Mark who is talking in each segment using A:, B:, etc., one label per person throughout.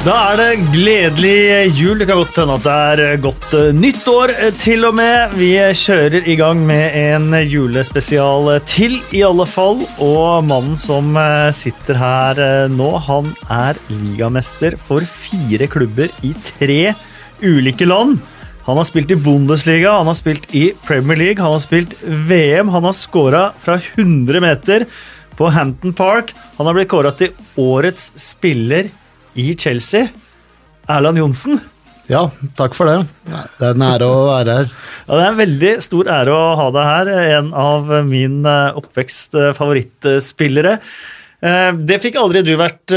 A: Da er det gledelig jul. Det kan godt hende at det er godt eh, nytt år eh, til og med. Vi kjører i gang med en julespesial til, i alle fall. Og mannen som eh, sitter her nå, han er ligamester for fire klubber i tre ulike land. Han har spilt i Bundesliga, han har spilt i Premier League, han har spilt VM. Han har scora fra 100 meter på Hampton Park. Han har blitt kåra til årets spiller i Chelsea. Erland Johnsen.
B: Ja, takk for det. Det er en ære å være her.
A: Ja, Det er en veldig stor ære å ha deg her. En av min eh, oppvekst eh, favorittspillere. Eh, det fikk aldri du vært,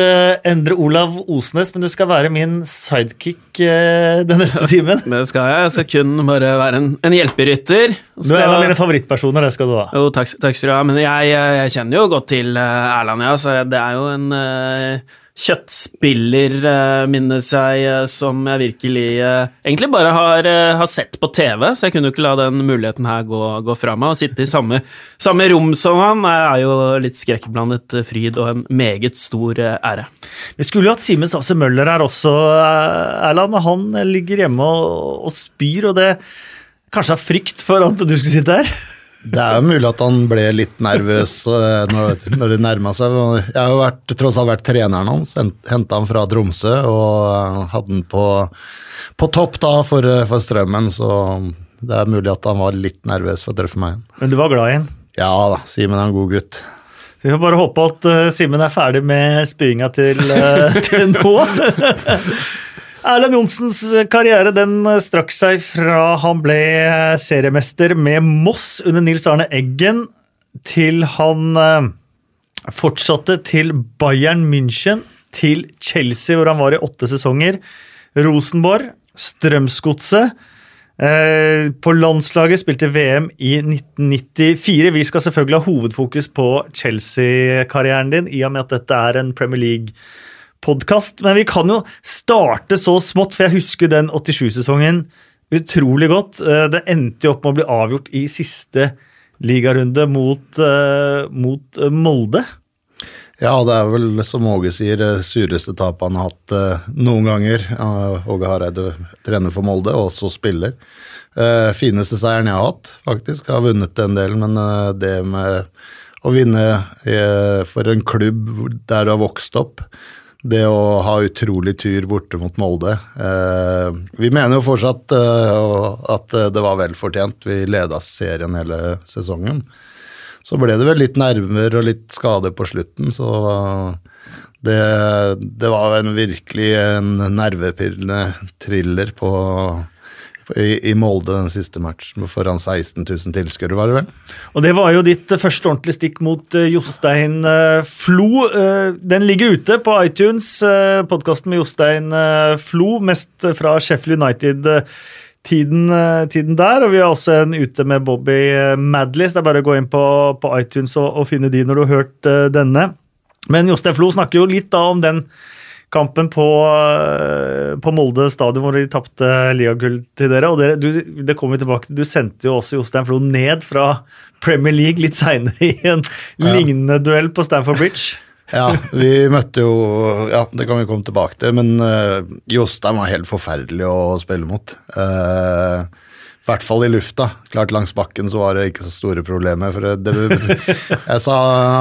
A: Endre Olav Osnes, men du skal være min sidekick den neste timen.
C: Det skal jeg. Jeg skal kun bare være en, en hjelperytter.
A: Skal... Du er en av mine favorittpersoner, det skal du ha.
C: Jo, takk, takk skal du ha. Men jeg, jeg, kjenner jo godt til Erland, ja, så det er jo en kjøttspiller, uh, minnes jeg, uh, som jeg virkelig uh, egentlig bare har, har, sett på TV, så jeg kunne jo ikke la den muligheten her gå, gå fra meg. Å sitte i samme, samme, rom som han er jo litt skrekkblandet fryd og en meget stor ære.
A: Vi skulle jo hatt Simen Stavse Møller her også, Erland, men han ligger hjemme og, og spyr, og det kanskje av frykt for at du skulle sitte her?
B: Det er jo mulig at han ble litt nervøs eh, når, når det nærma seg. Jeg har jo vært, tross alt vært treneren hans, henta han fra Tromsø og hadde han på, på topp da for, for, Strømmen, så det er mulig at han var litt nervøs for å treffe meg igjen.
A: Men du var glad i ham?
B: Ja da, Simen er en god gutt.
A: Vi får bare håpe at uh, Simen er ferdig med spyinga til, uh, til nå. Erlend Johnsens karriere den strakk seg fra han ble seriemester med Moss under Nils Arne Eggen, til han eh, fortsatte til Bayern München, til Chelsea, hvor han var i åtte sesonger. Rosenborg, Strømsgodset. Eh, på landslaget spilte VM i 1994. Vi skal selvfølgelig ha hovedfokus på Chelsea-karrieren din, i og med at dette er en Premier League-karriere podkast, men vi kan jo starte så smått, for jeg husker den 87-sesongen utrolig godt. Eh, det endte jo opp med å bli avgjort i siste ligarunde mot, uh, mot uh, Molde.
B: Ja, det er vel som Åge sier, det sureste tapet han har hatt noen ganger. Åge Hareide trener for Molde, og også spiller. fineste seieren jeg har hatt, faktisk. Jeg har vunnet en del, men det med å vinne for en klubb der du har vokst opp det å ha utrolig tur borte mot Molde. Eh, vi mener jo fortsatt eh, at det var vel fortjent. Vi leda serien hele sesongen. Så ble det vel litt nerver og litt skade på slutten, så det, det var en virkelig en nervepirrende thriller på i, i, Molde den siste matchen foran 16 000 tilskuere, var det vel?
A: Og Det var jo ditt første ordentlige stikk mot uh, Jostein uh, Flo. Den ligger ute på iTunes, podkasten med Jostein Flo, mest fra Sheffield United. Tiden, tiden, der, og Vi har også en ute med Bobby Madley. så Det er bare å gå inn på, på iTunes og, og, finne de når du har hørt denne. Men Jostein Flo snakker jo litt da om den kampen på, eh, på Molde stadion hvor de tapte ligagull til dere. og dere, du, det kommer vi tilbake til, du sendte jo også Jostein Flo ned fra Premier League litt seinere i en ja. lignende duell på Stamford Bridge.
B: ja, vi møtte jo Ja, det kan vi komme tilbake til, men uh, Jostein var helt forferdelig å spille mot. Uh, i hvert fall i lufta. Klart Langs bakken så var det ikke så store problemer. for det, Jeg sa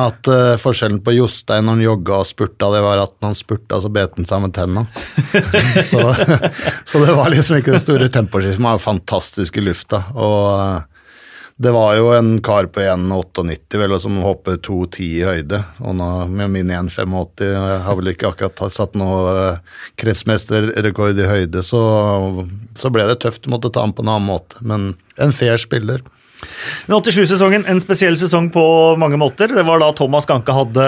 B: at uh, forskjellen på Jostein når han jogga og spurta, det var at når han spurta, så bet han seg med tenna. så, så, det var liksom ikke det store temposkiftet. Han var fantastisk i lufta. og uh, det var jo en kar på 1,98 vel, som hoppet 2,10 i høyde. Og nå, med min 1,85 jeg har vel ikke akkurat satt noe uh, kretsmesterrekord i høyde, så, så, ble det tøft. Måtte ta ham på en annen måte. Men en fair spiller.
A: Men 87-sesongen, en spesiell sesong på mange måter. Det var da Thomas Ganke hadde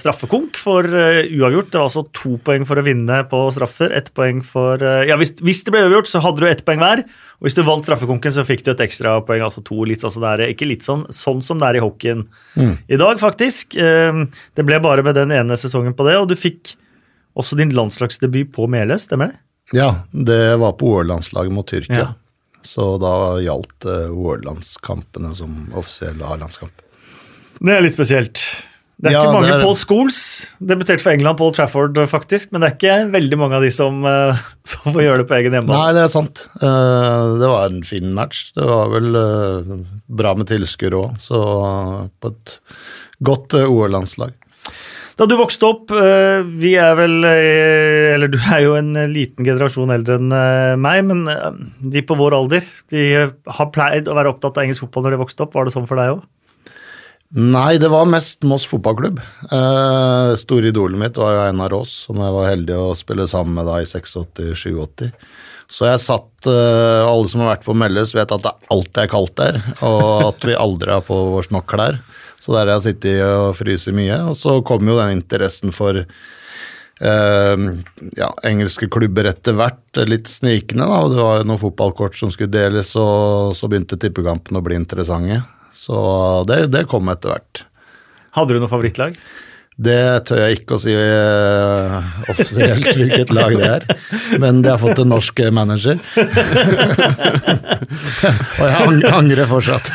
A: straffekonk for uh, uavgjort. Det var altså to poeng for å vinne på straffer. Ett poeng for uh, Ja, hvis, hvis, det ble uavgjort, så hadde du ett poeng hver. Og hvis du vant straffekonken, så fikk du et ekstrapoeng, altså to. litt, altså det er Ikke litt sånn, sånn som det er i hockeyen mm. i dag, faktisk. Uh, det ble bare med den ene sesongen på det, og du fikk også din landslagsdebut på Meløs, stemmer det?
B: Ja, det var på OL-landslaget mot Tyrkia. Ja. Så da gjaldt uh, OL-landskampene som offisiell A-landskamp.
A: Det er litt spesielt. Det er
B: Ja,
A: ikke mange
B: er-
A: Paul Scholes, debuterte for England på Trafford, faktisk, men det er ikke veldig mange av de som, eh, som får gjøre det på egen hjemmebane.
B: Nei, det er sant. Eh, Det var en fin match. Det var vel eh, bra med tilskuere òg, så på et godt eh, OL-landslag.
A: Da du vokste opp, eh, vi er vel eh, Eller du er jo en liten generasjon eldre enn eh, meg, men eh, de på vår alder de har pleid å være opptatt av engelsk fotball når de vokste opp. Var det sånn for deg òg?
B: Nei, det var mest Moss fotballklubb. Eh, store idolet mitt var jo Einar Aas, som jeg var heldig å spille sammen med da i 86-87. Så jeg satt eh, Alle som har vært på Melløs, vet at det alltid er kaldt der, og at vi aldri har på oss nok klær. Så der har jeg sittet og fryst mye. Og så kom jo den interessen for eh, ja, engelske klubber etter hvert litt snikende. da, og Det var jo noen fotballkort som skulle deles, og så begynte tippekampene å bli interessante. Så det, det kom etter hvert.
A: Hadde du noe favorittlag?
B: Det tør jeg ikke å si eh, offisielt hvilket lag det er, men de har fått en norsk manager. Og jeg angrer fortsatt.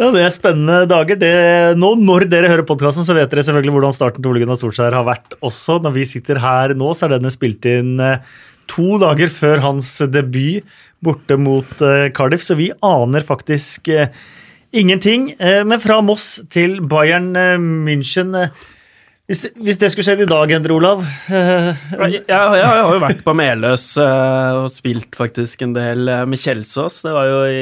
A: Ja, Det er spennende dager. Det, nå, Når dere hører podkasten, så vet dere selvfølgelig hvordan starten til Ole Gunnar Solskjær har vært også. Når vi sitter her nå, så er denne spilt inn eh, to dager før hans debut borte mot eh, Cardiff, så vi aner faktisk eh, ingenting. Eh, Men fra Moss til Bayern eh, München eh, hvis det, hvis det skulle skjedd i dag, Endre Olav
C: Jeg, jeg, jeg har jo vært på Meløs og spilt faktisk en del med Kjelsås. Det var jo i,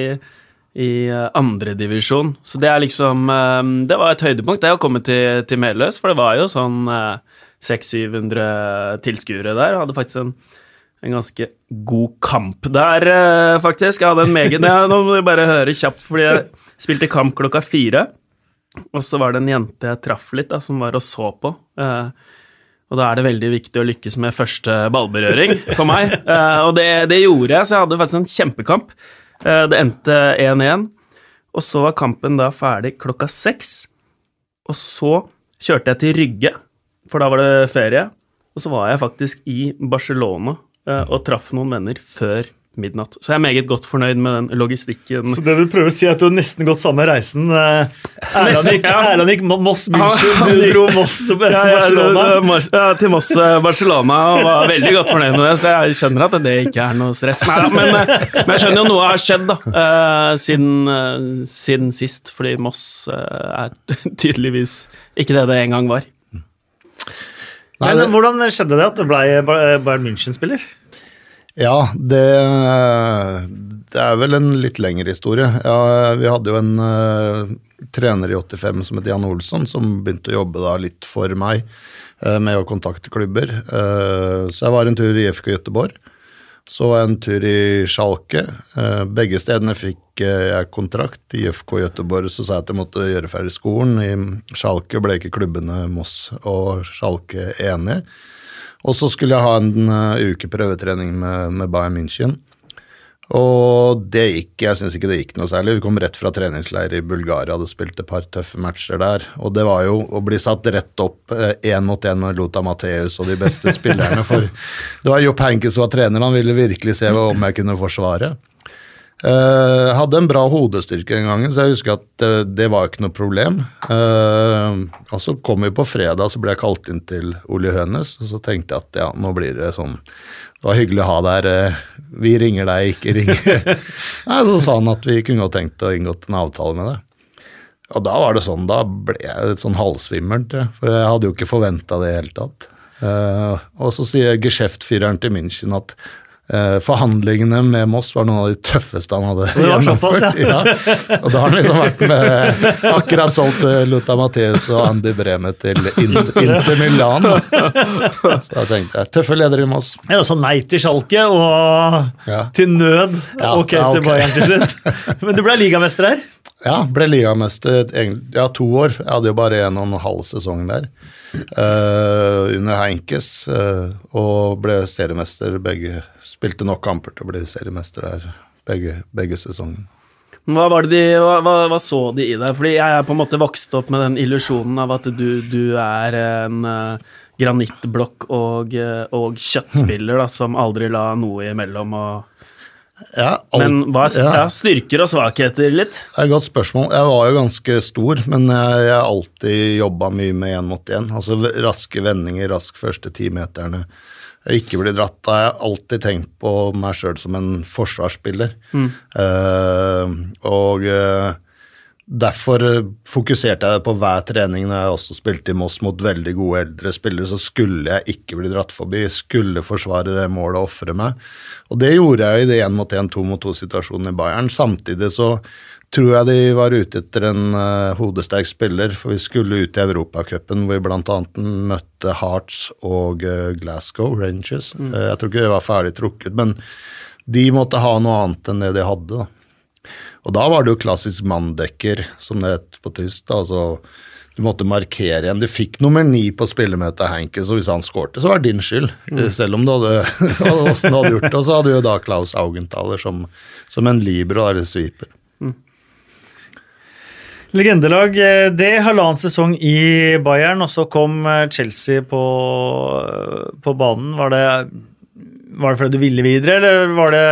C: i andredivisjon. Så det er liksom Det var et høydepunkt, det å komme til, til Meløs, for det var jo sånn eh, 600-700 tilskuere der. Hadde faktisk en, en ganske god kamp der, faktisk. Jeg hadde en meget Nå må bare høre kjapt, fordi jeg spilte kamp klokka fire. Og så var det en jente jeg traff litt, da, som var og så på. Eh, og da er det veldig viktig å lykkes med første ballberøring for meg. Eh, og det, det gjorde jeg, så jeg hadde faktisk en kjempekamp. Eh, det endte 1-1. Og så var kampen da ferdig klokka seks. Og så kjørte jeg til Rygge, for da var det ferie. Og så var jeg faktisk i Barcelona eh, og traff noen venner før midnatt. Så jeg er meget godt fornøyd med den logistikken.
A: Så det vil prøve å si at du har nesten gått samme reisen. eh, Erland gikk. Erland gikk Moss München, du dro Moss Barcelona.
C: Ja, til Moss eh, Barcelona og var veldig godt fornøyd med det, så jeg skjønner at det ikke er noe stress. Nei, men, eh, men jeg skjønner jo noe har skjedd da, eh, siden, siden sist, fordi Moss er tydeligvis ikke det det en gang var.
B: Nei,
A: Men
B: det,
A: hvordan skjedde det at du ble Bayern München-spiller?
B: Ja, det, det er vel en litt lengre historie. Ja, vi hadde jo en uh, trener i 85 som het Jan Olsson, som begynte å jobbe da litt for meg uh, med å kontakte klubber. Uh, så jeg var en tur i FK Göteborg. Så en tur i Schalke. Eh, begge stedene fikk jeg kontrakt. I FK Göteborg så sa jeg at jeg måtte gjøre ferdig skolen. I Schalke ble ikke klubbene Moss og Schalke enige. Og så skulle jeg ha en uh, uke prøvetrening med, med Bayern München. Og det gikk, jeg syns ikke det gikk noe særlig. Vi kom rett fra treningsleir i Bulgaria, hadde spilt et par tøffe matcher der. Og det var jo å bli satt rett opp én mot én med Lota Matheus og de beste spillerne. For det var Jopp Henkes som var trener, han ville virkelig se om jeg kunne forsvare. Eh, hadde en bra hodestyrke den gangen, så jeg husker at det, det var ikke noe problem. Uh, og så kom vi på fredag, så ble jeg kalt inn til Ole Hønes, og så tenkte jeg at ja, nå blir det sånn Det var hyggelig å ha deg her. uh, vi ringer deg, ikke ringer Nei, Så sa han at vi kunne godt tenkt å inngått en avtale med deg. Og da var det sånn, da ble jeg litt sånn halvsvimmel, tror jeg. For jeg hadde jo ikke forventa det i det hele tatt. Eh, og så sier geskjeftfyreren til München at eh, forhandlingene med Moss var noen av de tøffeste han hadde
A: Det var såpass,
B: ja. Og da har han liksom vært med Akkurat solgt eh, Luta Matheus og Andy Breme til Inter, Milan. Så da tenkte jeg tøffe ledere i Moss.
A: Ja, sa nei til Schalke og
B: Ja.
A: til nød
B: Ja,
A: ok
B: ja,
A: til
B: ok.
A: Bayern til slutt. Men du ble ligamester her.
B: Ja, ble ligamester ja, to år. Jeg hadde jo bare en og en halv sesong der eh, under Heinkes. uh, og ble seriemester begge Spilte nok kamper til å bli seriemester der begge, begge sesongene.
C: Hva, de, hva, hva, hva så de i deg? Fordi jeg er på en måte vokst opp med den illusjonen av at du, du er en uh, granittblokk og, og kjøttspiller da, som aldri la noe imellom. og
B: Ja, alt,
C: Men hva er
B: ja.
C: styrker og svakheter litt?
B: Det er et godt spørsmål. Jeg var jo ganske stor, men jeg jeg har alltid jobba mye med én mot én. Altså raske vendinger, rask første timeterne. Ikke bli dratt. Da har jeg alltid tenkt på meg sjøl som en forsvarsspiller. Eh, og eh, derfor eh, fokuserte jeg på hver trening når jeg også spilte i Moss mot veldig gode eldre spillere, så skulle jeg ikke bli dratt forbi, skulle forsvare det målet og ofre meg. Og det gjorde jeg i det én mot én, to mot to-situasjonen i Bayern. Samtidig så tror jeg de var ute etter en uh, hodesterk spiller, for vi skulle ut i Europacupen hvor vi bl.a. møtte Hearts og uh, Glasgow Rangers. Eh, jeg tror ikke det var ferdig trukket, men de måtte ha noe annet enn det de hadde. da. Og da var det jo klassisk manndekker, som det het på tysk. da, altså du måtte markere igjen. Du fikk nummer ni på spillemøtet Henkes, og hvis han skårte, så var det din skyld. Selv om du hadde, du hadde gjort det. Og så hadde jo da Klaus Augenthaler som, som en libero eller sweeper.
A: Legendelag. eh, Det halvannen sesong i Bayern, og så kom eh, Chelsea på, på banen. Var det, var det fordi du ville videre, eller var det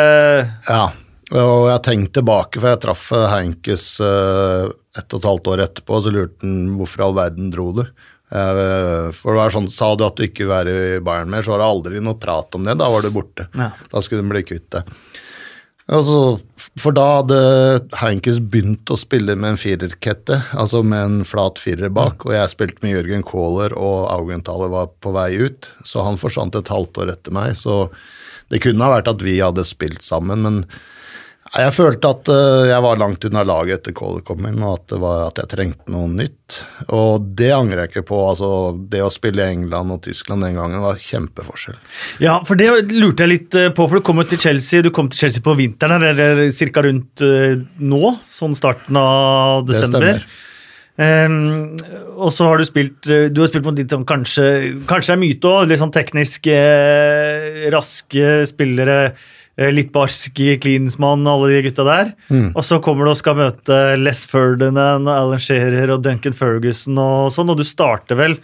B: Ja, og jeg tenkte tilbake, for jeg traff eh, Heinkes eh, ett og et halvt år etterpå, og så lurte han hvorfor i all verden dro du. Uh, For det var sånn, Sa du at du ikke vil være i Bayern mer, så var det aldri noe prat om det. Da var du borte.
A: Ja.
B: Da skulle du bli kvitt det. Altså, for da hadde Heinkes begynt å spille med en firerkette, altså med en flat firer bak, og jeg spilte med Jørgen Kohler, og Augenthaler var på vei ut, så han forsvant et halvt år etter meg. Så det kunne ha vært at vi hadde spilt sammen, men jeg følte at eh, jeg var langt unna laget etter Kohler kom inn, og at, det var, at jeg trengte noe nytt. Og det angrer jeg ikke på. altså Det å spille i England og Tyskland den gangen var kjempeforskjell.
A: Ja, for det lurte jeg litt eh, på, for du kom jo til Chelsea Du kom til Chelsea på vinteren, eller ca. rundt eh, nå, sånn starten av desember?
B: Det stemmer.
A: Um, og så har du spilt Du har spilt mot litt sånn kanskje Kanskje er myte òg, litt sånn teknisk eh, raske spillere. Eh, Litt barsk Klinsmann Klinsmann, alle de gutta der.
B: Mm.
A: Og så kommer du og skal møte Les Ferdinand, Alan Shearer og Duncan Ferguson og sånn, og du starter vel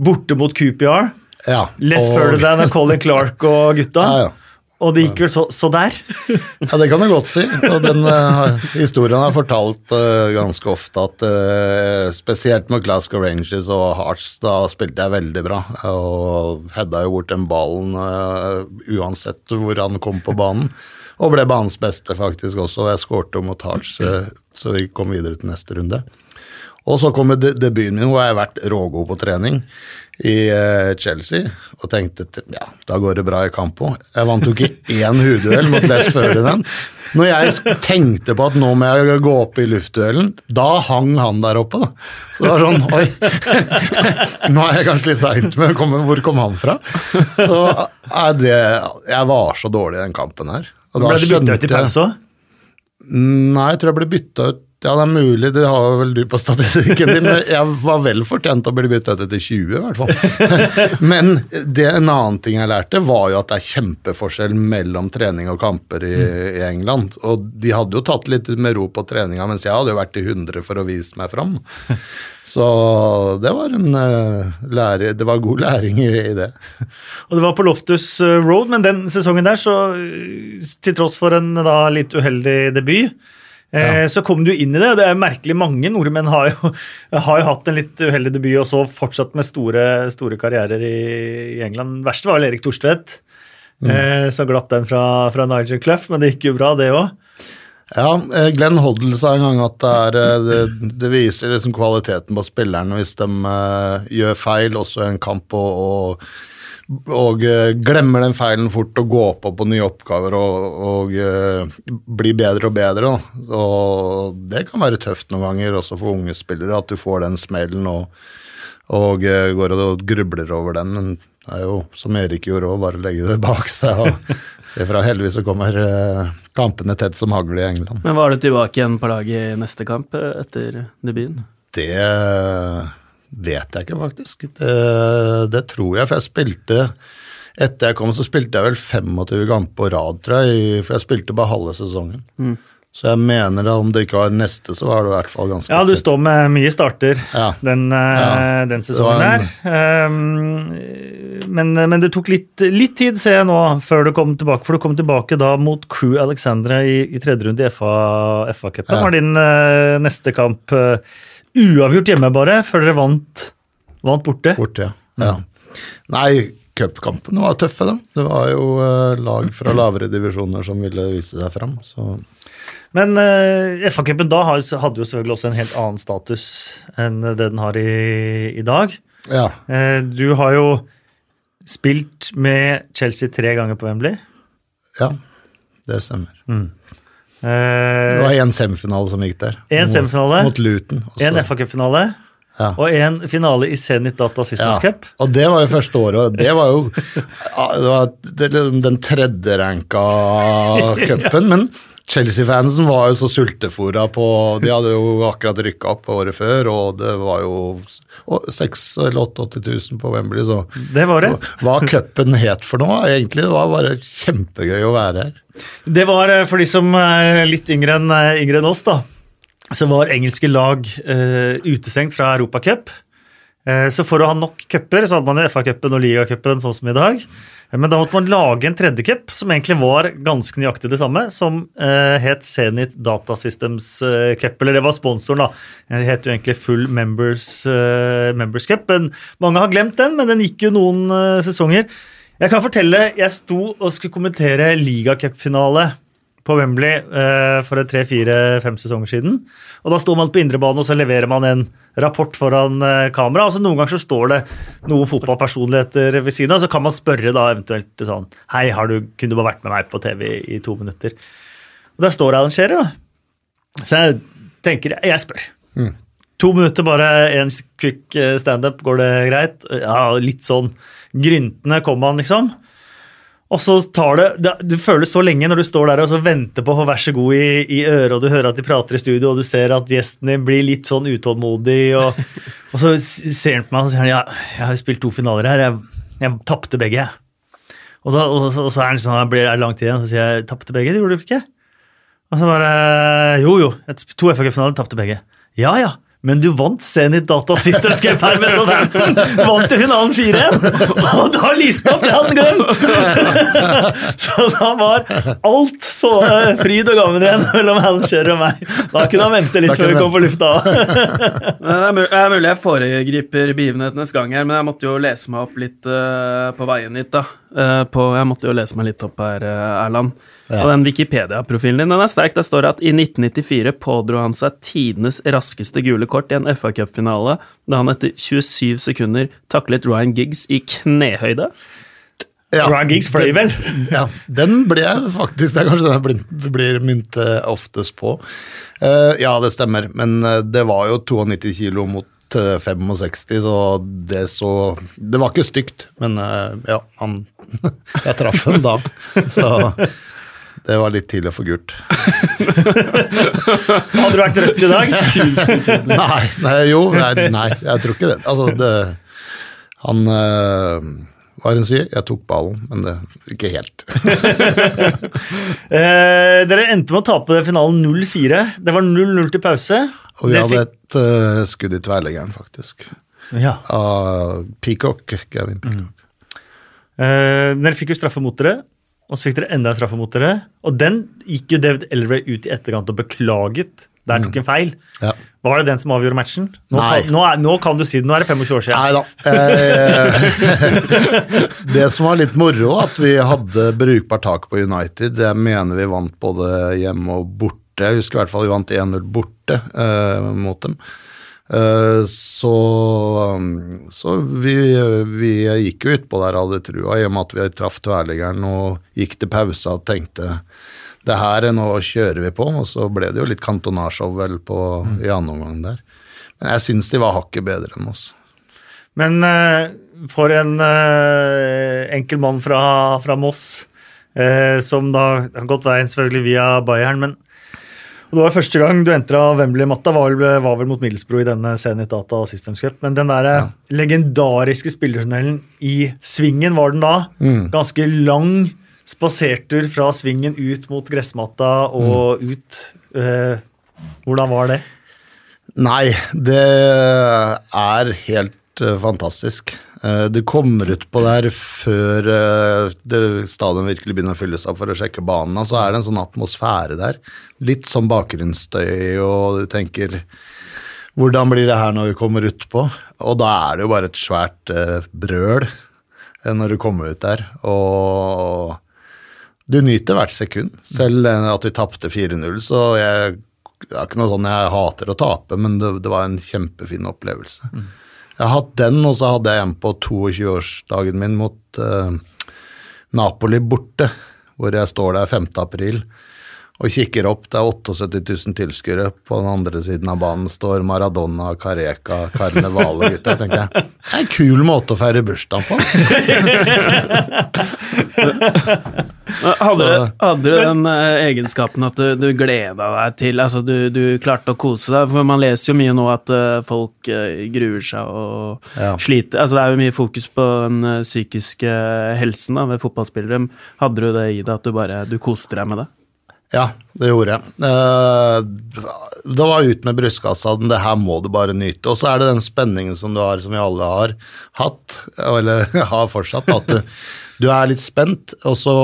A: borte mot QPR.
B: Ja,
A: Les
B: og-
A: Ferdinand og Colin Clark og gutta.
B: Ja, ja.
A: Og det gikk vel så, så der.
B: Ja, det kan du godt si. Og den uh, historien har fortalt uh, ganske ofte at uh, spesielt med Glasgow Rangers og Hearts, da spilte jeg veldig bra. Og hedda jo bort den ballen uansett hvor han kom på banen. Og ble banens beste faktisk også. og Jeg skårte mot Hearts, så vi kom videre til neste runde. Og så kommer debuten min, hvor jeg har vært rågod på trening i eh, Chelsea. Og tenkte ja, da går det bra i kampo. Jeg vant jo ikke én hudduell mot Les Ferdinand. Når jeg tenkte på at nå må jeg gå opp i luftduellen, da hang han der oppe, da. Så det var sånn Oi, nå er jeg kanskje litt seint, men hvor kom han fra? Så er det Jeg var så dårlig i den kampen her. Og da
A: Ble du bytta ut i pause òg?
B: Nei, jeg tror jeg ble bytta ut Ja, det er mulig, det har vel du på statistikken din. Jeg var vel fortjent å bli bytta ut etter 20, i hvert fall. Men det, en annen ting jeg lærte, var jo at det er kjempeforskjell mellom trening og kamper i, i England. Og de hadde jo tatt litt med ro på treninga, mens jeg hadde jo vært i 100 for å vise meg fram. Så det var en eh, lære, det var god læring i, i det.
A: Og det var på Loftus eh, Road, men den sesongen der, så eh, til tross for en da litt uheldig debut, eh, så kom du inn i det. Det er merkelig mange nordmenn har jo, har jo hatt en litt uheldig debut, og så fortsatt med store, store karrierer i, i England. Verst var vel Erik Thorstvedt. Eh, så glapp den fra, fra Nigel Clough, men det gikk jo bra, det òg.
B: Ja, eh, Glenn Hoddle sa en gang at det, er, eh, det, det viser liksom kvaliteten på spillerne hvis de gjør feil også i en kamp og, og, og eh, glemmer den feilen fort og går på på nye oppgaver og, og eh, blir bedre og bedre. Og det kan være tøft noen ganger også for unge spillere at du får den smellen og, og eh, går og grubler over den. Men det er jo som Erik gjorde òg, bare legge det bak seg og se fra. Heldigvis så kommer kampene tett som hagl i England.
C: Men var du tilbake igjen på laget i neste kamp etter debuten?
B: Det vet jeg ikke, faktisk. Det, det tror jeg, for jeg spilte Etter jeg kom, så spilte jeg vel 25 kamper på rad, tror jeg, for jeg spilte bare halve sesongen. Så jeg mener at om det ikke var neste, så var det i hvert fall ganske
A: Ja, du står med mye starter
B: Ja.
A: den, eh,
B: Ja.
A: den sesongen
B: var
A: der. Um, men, men det tok litt, litt tid, ser jeg nå, før du kom tilbake. For du kom tilbake da mot Crew Alexandra i, i tredje runde i FA-cupen. FA.
B: Ja.
A: var din eh, neste kamp eh, uavgjort hjemme, bare, før dere vant, vant borte.
B: Borte, ja. ja. Nei, cupkampene var tøffe, da. Det var jo eh, lag fra lavere divisjoner som ville vise seg fram. Så
A: Men uh, FA-cupen da hadde jo selvfølgelig også en helt annen status enn det den har i, i dag.
B: ja.
A: Uh, du har jo spilt med Chelsea tre ganger på Wembley.
B: Ja, det stemmer.
A: Eh,
B: Det var én semifinale som gikk der.
A: En
B: Mot-
A: semifinale.
B: Mot Luton.
A: en FA-cupfinale
B: Ja.
A: og en finale i Zenit Data Systems Cup.
B: Og det var jo første året, og det var jo ja, det var liksom den tredjeranka cupen. Men Chelsea-fansen var jo så sultefòra på De hadde jo akkurat rykka opp året før, og det var jo 6 eller 88 000 på Wembley, så
A: Det var det.
B: hva cupen het for noe, egentlig, det var bare kjempegøy å være her.
A: Det var eh, for de som er litt yngre enn eh, yngre enn oss, da. Så var engelske lag uh, utestengt fra Europacup. Uh, så for å ha nok cuper, så hadde man jo FA-cupen og ligacupen sånn som i dag. Men da måtte man lage en tredje cup, som egentlig var ganske nøyaktig det samme, som eh, het Zenit Data Systems eh, Cup. Eller det var sponsoren, da. Det het jo egentlig Full Members, eh, Members Cup. Men mange har glemt den, men den gikk jo noen eh, sesonger. Jeg kan fortelle, jeg sto og skulle kommentere ligacupfinale på Wembley eh, for et tre-fire-fem sesonger siden. Og da står man på indrebane og så leverer man en rapport foran eh, kamera. altså Noen ganger så står det noen fotballpersonligheter ved siden av, så kan man spørre da eventuelt sånn Hei, har du, kunne du bare vært med meg på TV i to minutter? Og der står arrangerer, da. Så jeg tenker, jeg spør. To minutter, bare en quick eh, standup, går det greit? Ja, litt sånn gryntende kommer han, liksom. Og så tar det, det Det føles så lenge når du står der og så venter på å få vær så god i, i øret, og du hører at de prater i studio, og du ser at gjesten din blir litt sånn utålmodig, og, og så ser han på meg og sier ja, jeg har spilt to finaler her, jeg, jeg tapte begge. Og, da, og, og så er han sånn, jeg blir det lang tid igjen, så sier jeg tapte begge, det gjorde du ikke? Og så bare Jo, jo. et- To FA-cupfinaler, tapte begge. Ja, ja. Men du vant Zenit Data Systems Cup her med sånn Vant i finalen 4-1! Og da lyste opp! Det han glemt! Så da var alt så eh, fryd og gammen igjen mellom Alan Shearer og meg. Da kunne han vente litt før vi kom på lufta.
C: Det er mulig jeg foregriper begivenhetenes gang her, men jeg måtte jo lese meg opp litt eh, på veien hit, da. Eh, på, jeg måtte jo lese meg litt opp her, Erland.
B: Ja.
C: Og den Wikipedia-profilen din den er sterk. Der står det at i 1994 pådro han seg tidenes raskeste gule kort i en FA Cup-finale, da han etter 27 sekunder taklet Ryan Giggs i knehøyde.
B: Ja,
A: Ryan Giggs fløy vel?
B: Ja, den ble jeg faktisk Det er kanskje den jeg blir- blir mynt eh, oftest på. Uh, ja, det stemmer, men eh, det var jo 92 kilo mot eh, 65, så det så Det var ikke stygt, men eh, ja, han Jeg traff han da, så det var litt tidlig å få gult.
A: Hadde du vært rødt i dag?
B: Nei, nei jo, nei, nei, jeg tror ikke det. Altså, det Han øh, Hva er det han sier? Jeg tok ballen, men det ikke helt.
A: Eh, dere endte med å tape den finalen 0-4. Det var 0-0 til pause.
B: Og vi hadde
A: fikk-
B: et eh, skudd i tverleggeren, faktisk.
A: ja.
B: Av Peacock. Gavin Peacock.
A: Eh, dere fikk jo straffe mot dere, og så fikk dere enda en straffe mot dere. Og den gikk jo David Elray ut i etterkant og beklaget. Der tok en feil.
B: Ja.
A: Var det den som avgjorde matchen? Nå,
B: Nei.
A: kan, nå, er, nå kan du si det, nå er det 25 år siden.
B: Nei da. Eh, det som var litt moro, at vi hadde brukbart tak på United. Jeg mener vi vant både hjemme og borte. Jeg husker i hvert fall vi vant 1-0 borte eh, mot dem. Eh, så så vi, vi gikk jo utpå der, hadde trua, i og med at vi traff tverrleggeren og gikk til pause og tenkte det her er nå kjører vi på, og så ble det jo litt kantonasjov vel på, i andre omgang der. Men jeg syns de var hakket bedre enn oss.
A: Men eh, for en eh, enkel mann fra, fra Moss, som da har gått veien selvfølgelig via Bayern, men og det var første gang du entra Wembley-matta, var, var vel mot Middlesbrough i denne Zenit Data Systems Cup. Men den der ja. legendariske spillertunnelen i svingen var den da. Ganske lang spasertur fra svingen ut mot gressmatta og ut. Eh, hvordan var det?
B: Nei, det er helt eh, fantastisk. Eh, Du kommer utpå der før eh, stadion virkelig begynner å fylles opp for å sjekke banen, så er det en sånn atmosfære der. Litt sånn bakgrunnsstøy, og du tenker hvordan blir det her når vi kommer utpå? Og da er det jo bare et svært eh, brøl når du kommer ut der. Og du nyter hvert sekund. Selv at vi tapte 4-0, så jeg, det er ikke noe sånn jeg hater å tape, men det, det var en kjempefin opplevelse. Jeg har hatt den, og så hadde jeg en på 22-årsdagen min mot uh, Napoli borte, hvor jeg står der 5. april og kikker opp. Det er 78 000 tilskuere. På den andre siden av banen står Maradona, Careca, Carnevale gutta. Tenker jeg, det er en kul måte å feire bursdagen på.
C: Hadde, du, hadde du den eh, egenskapen at du, du gleda deg til Altså, du, du klarte å kose deg? For man leser jo mye nå at eh, folk eh, gruer seg og
B: Ja.
C: sliter. Altså, det er jo mye fokus på den psykiske helsen da, ved fotballspillere. Hadde du det i deg at du bare du koste deg med det?
B: Ja, det gjorde jeg. Eh, Det var ut med brystkassa. Det her må du bare nyte. Og så er det den spenningen som du har, som vi alle har hatt, eller har fortsatt, at du, du er litt spent, og så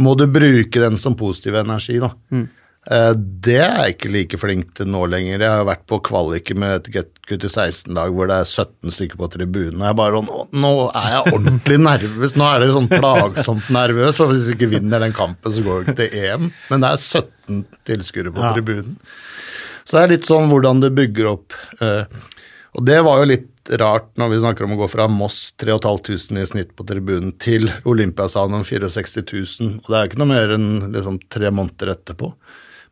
B: må du bruke den som positiv energi, da. Eh, Det er jeg ikke like flink til nå lenger. Jeg har vært på kvaliker med et gutt i 16-lag hvor det er 17 stykker på tribunen. Jeg bare nå, nå er jeg ordentlig nervøs. Nå er dere sånn plagsomt nervøs, og hvis vi ikke vinner den kampen, så går vi ikke til EM. Men det er 17 tilskuere på
A: Ja.
B: tribunen. Så det er litt sånn hvordan det bygger opp. eh, Og det var jo litt rart når vi snakker om å gå fra Moss 3500 i snitt på tribunen til Olympiastadion 64 000. Og det er ikke noe mer enn liksom tre måneder etterpå.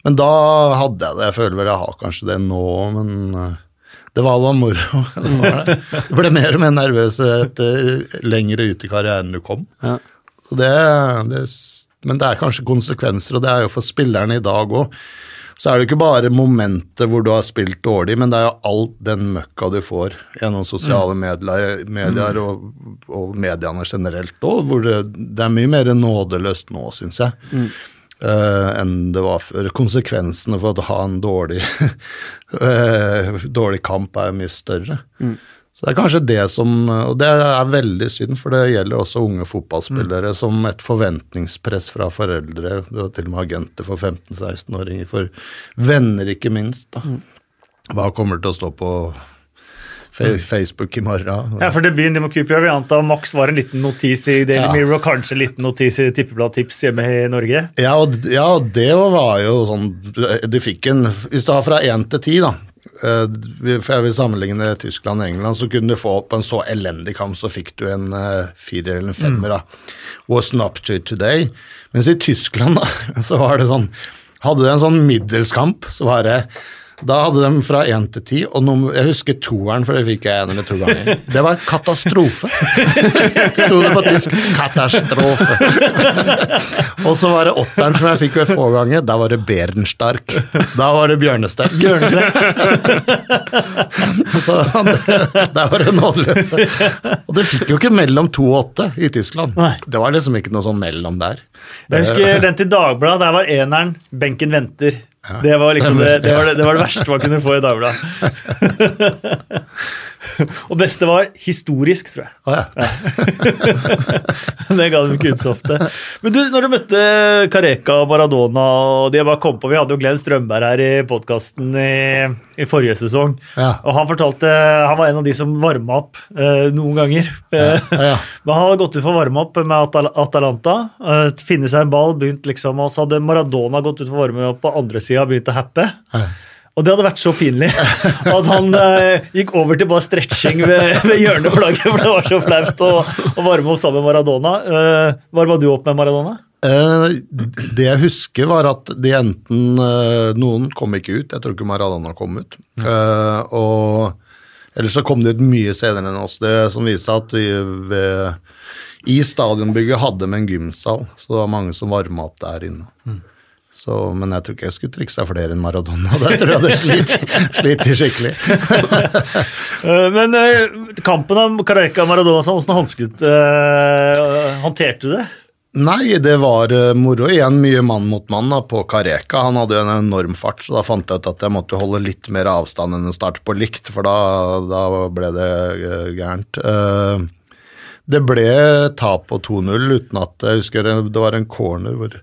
B: Men da hadde jeg det. Jeg føler vel jeg har kanskje det nå, men eh, det var bare moro. Du ble mer og mer nervøs etter lengre ut i karrieren du kom.
C: Ja.
B: Så det, det, men det er kanskje konsekvenser, og det er jo for spillerne i dag òg. Så er det ikke bare momentet hvor du har spilt dårlig, men det er jo all den møkka du får gjennom sosiale medier, medier og, og mediene generelt òg, hvor det, det er mye mer nådeløst nå, syns jeg. Eh, enn det var før. Konsekvensene for å ha en dårlig, uh, dårlig kamp er mye større. Så det er kanskje det som Og det er veldig synd, for det gjelder også unge fotballspillere som et forventningspress fra foreldre, har til og med agenter for 15-16-åringer, for venner ikke minst. da. Hva kommer til å stå på Facebook i morgen?
A: Ja, for debuten de må Cooper vi antar Max var en liten notis i Daily
B: Ja.
A: Mirror og kanskje en liten notis i Tippeblad Tips hjemme i Norge.
B: Ja, og, ja, og det var jo sånn Du fikk en Hvis du har fra én til ti, da eh, For jeg vil sammenligne Tyskland og England, så kunne du få på en så elendig kamp, så fikk du en eh, firer eller en femmer. da. Wasn't up to today. Mens i Tyskland, da, så var det sånn Hadde du en sånn middelskamp, så var det da hadde de fra én til ti, og nummer, jeg husker toeren, for det fikk jeg en eller to ganger. Det var katastrofe. Sto det på tysk. Katastrofe. og så var det åtteren som jeg fikk ved få ganger. Da var det Berenstark. Da var det Bjørnesterk. så der var det nådeløse. Og det fikk jo ikke mellom to og åtte i Tyskland.
A: Nei.
B: Det var liksom ikke noe sånn mellom der.
A: Jeg husker den til Dagbladet. Der var eneren 'Benken venter'. Det var liksom det, det, var det, det var det verste man kunne få i Dagbladet. Og beste var historisk, tror jeg.
B: Å ja.
A: Det ga dem ikke ut så ofte. Men du, når du møtte Careca og Maradona og de bare kom på Vi hadde jo Glenn Strømberg her i podkasten i, i forrige sesong.
B: Ja.
A: Og han fortalte Han var en av de som varma opp uh, noen ganger.
B: Ja, ja.
A: Men han hadde gått ut for å varme opp med Atal Atalanta. Uh, finne seg en ball, begynt liksom, og så hadde Maradona gått ut for å varme opp på andre sida og begynt å happe.
B: Ja.
A: Og det hadde vært så pinlig at han eh, gikk over til bare stretching ved, ved hjørneflagget, for det var så flaut å, å varme opp sammen med Maradona. Eh, varma du opp med Maradona?
B: Eh, det jeg husker, var at de enten eh, Noen kom ikke ut, jeg tror ikke Maradona kom ut. Eh, og Ellers så kom de ut mye senere enn oss. Det som viste at de ved, i stadionbygget hadde de en gymsal, så det var mange som varma opp der inne. Så, men jeg tror ikke jeg skulle triksa flere enn Maradona. da tror jeg hadde slitt, slitt skikkelig.
A: Eh, men eh, kampen av Careca og Maradona, hvordan hansket uh, Håndterte du det?
B: Nei, det var moro. Igjen mye mann mot mann da, på Kareka. Han hadde jo en enorm fart, så da fant jeg ut at jeg måtte holde litt mer avstand enn å starte på likt, for da, da ble det gærent. Det ble tap på 2-0 uten at jeg husker det var en corner hvor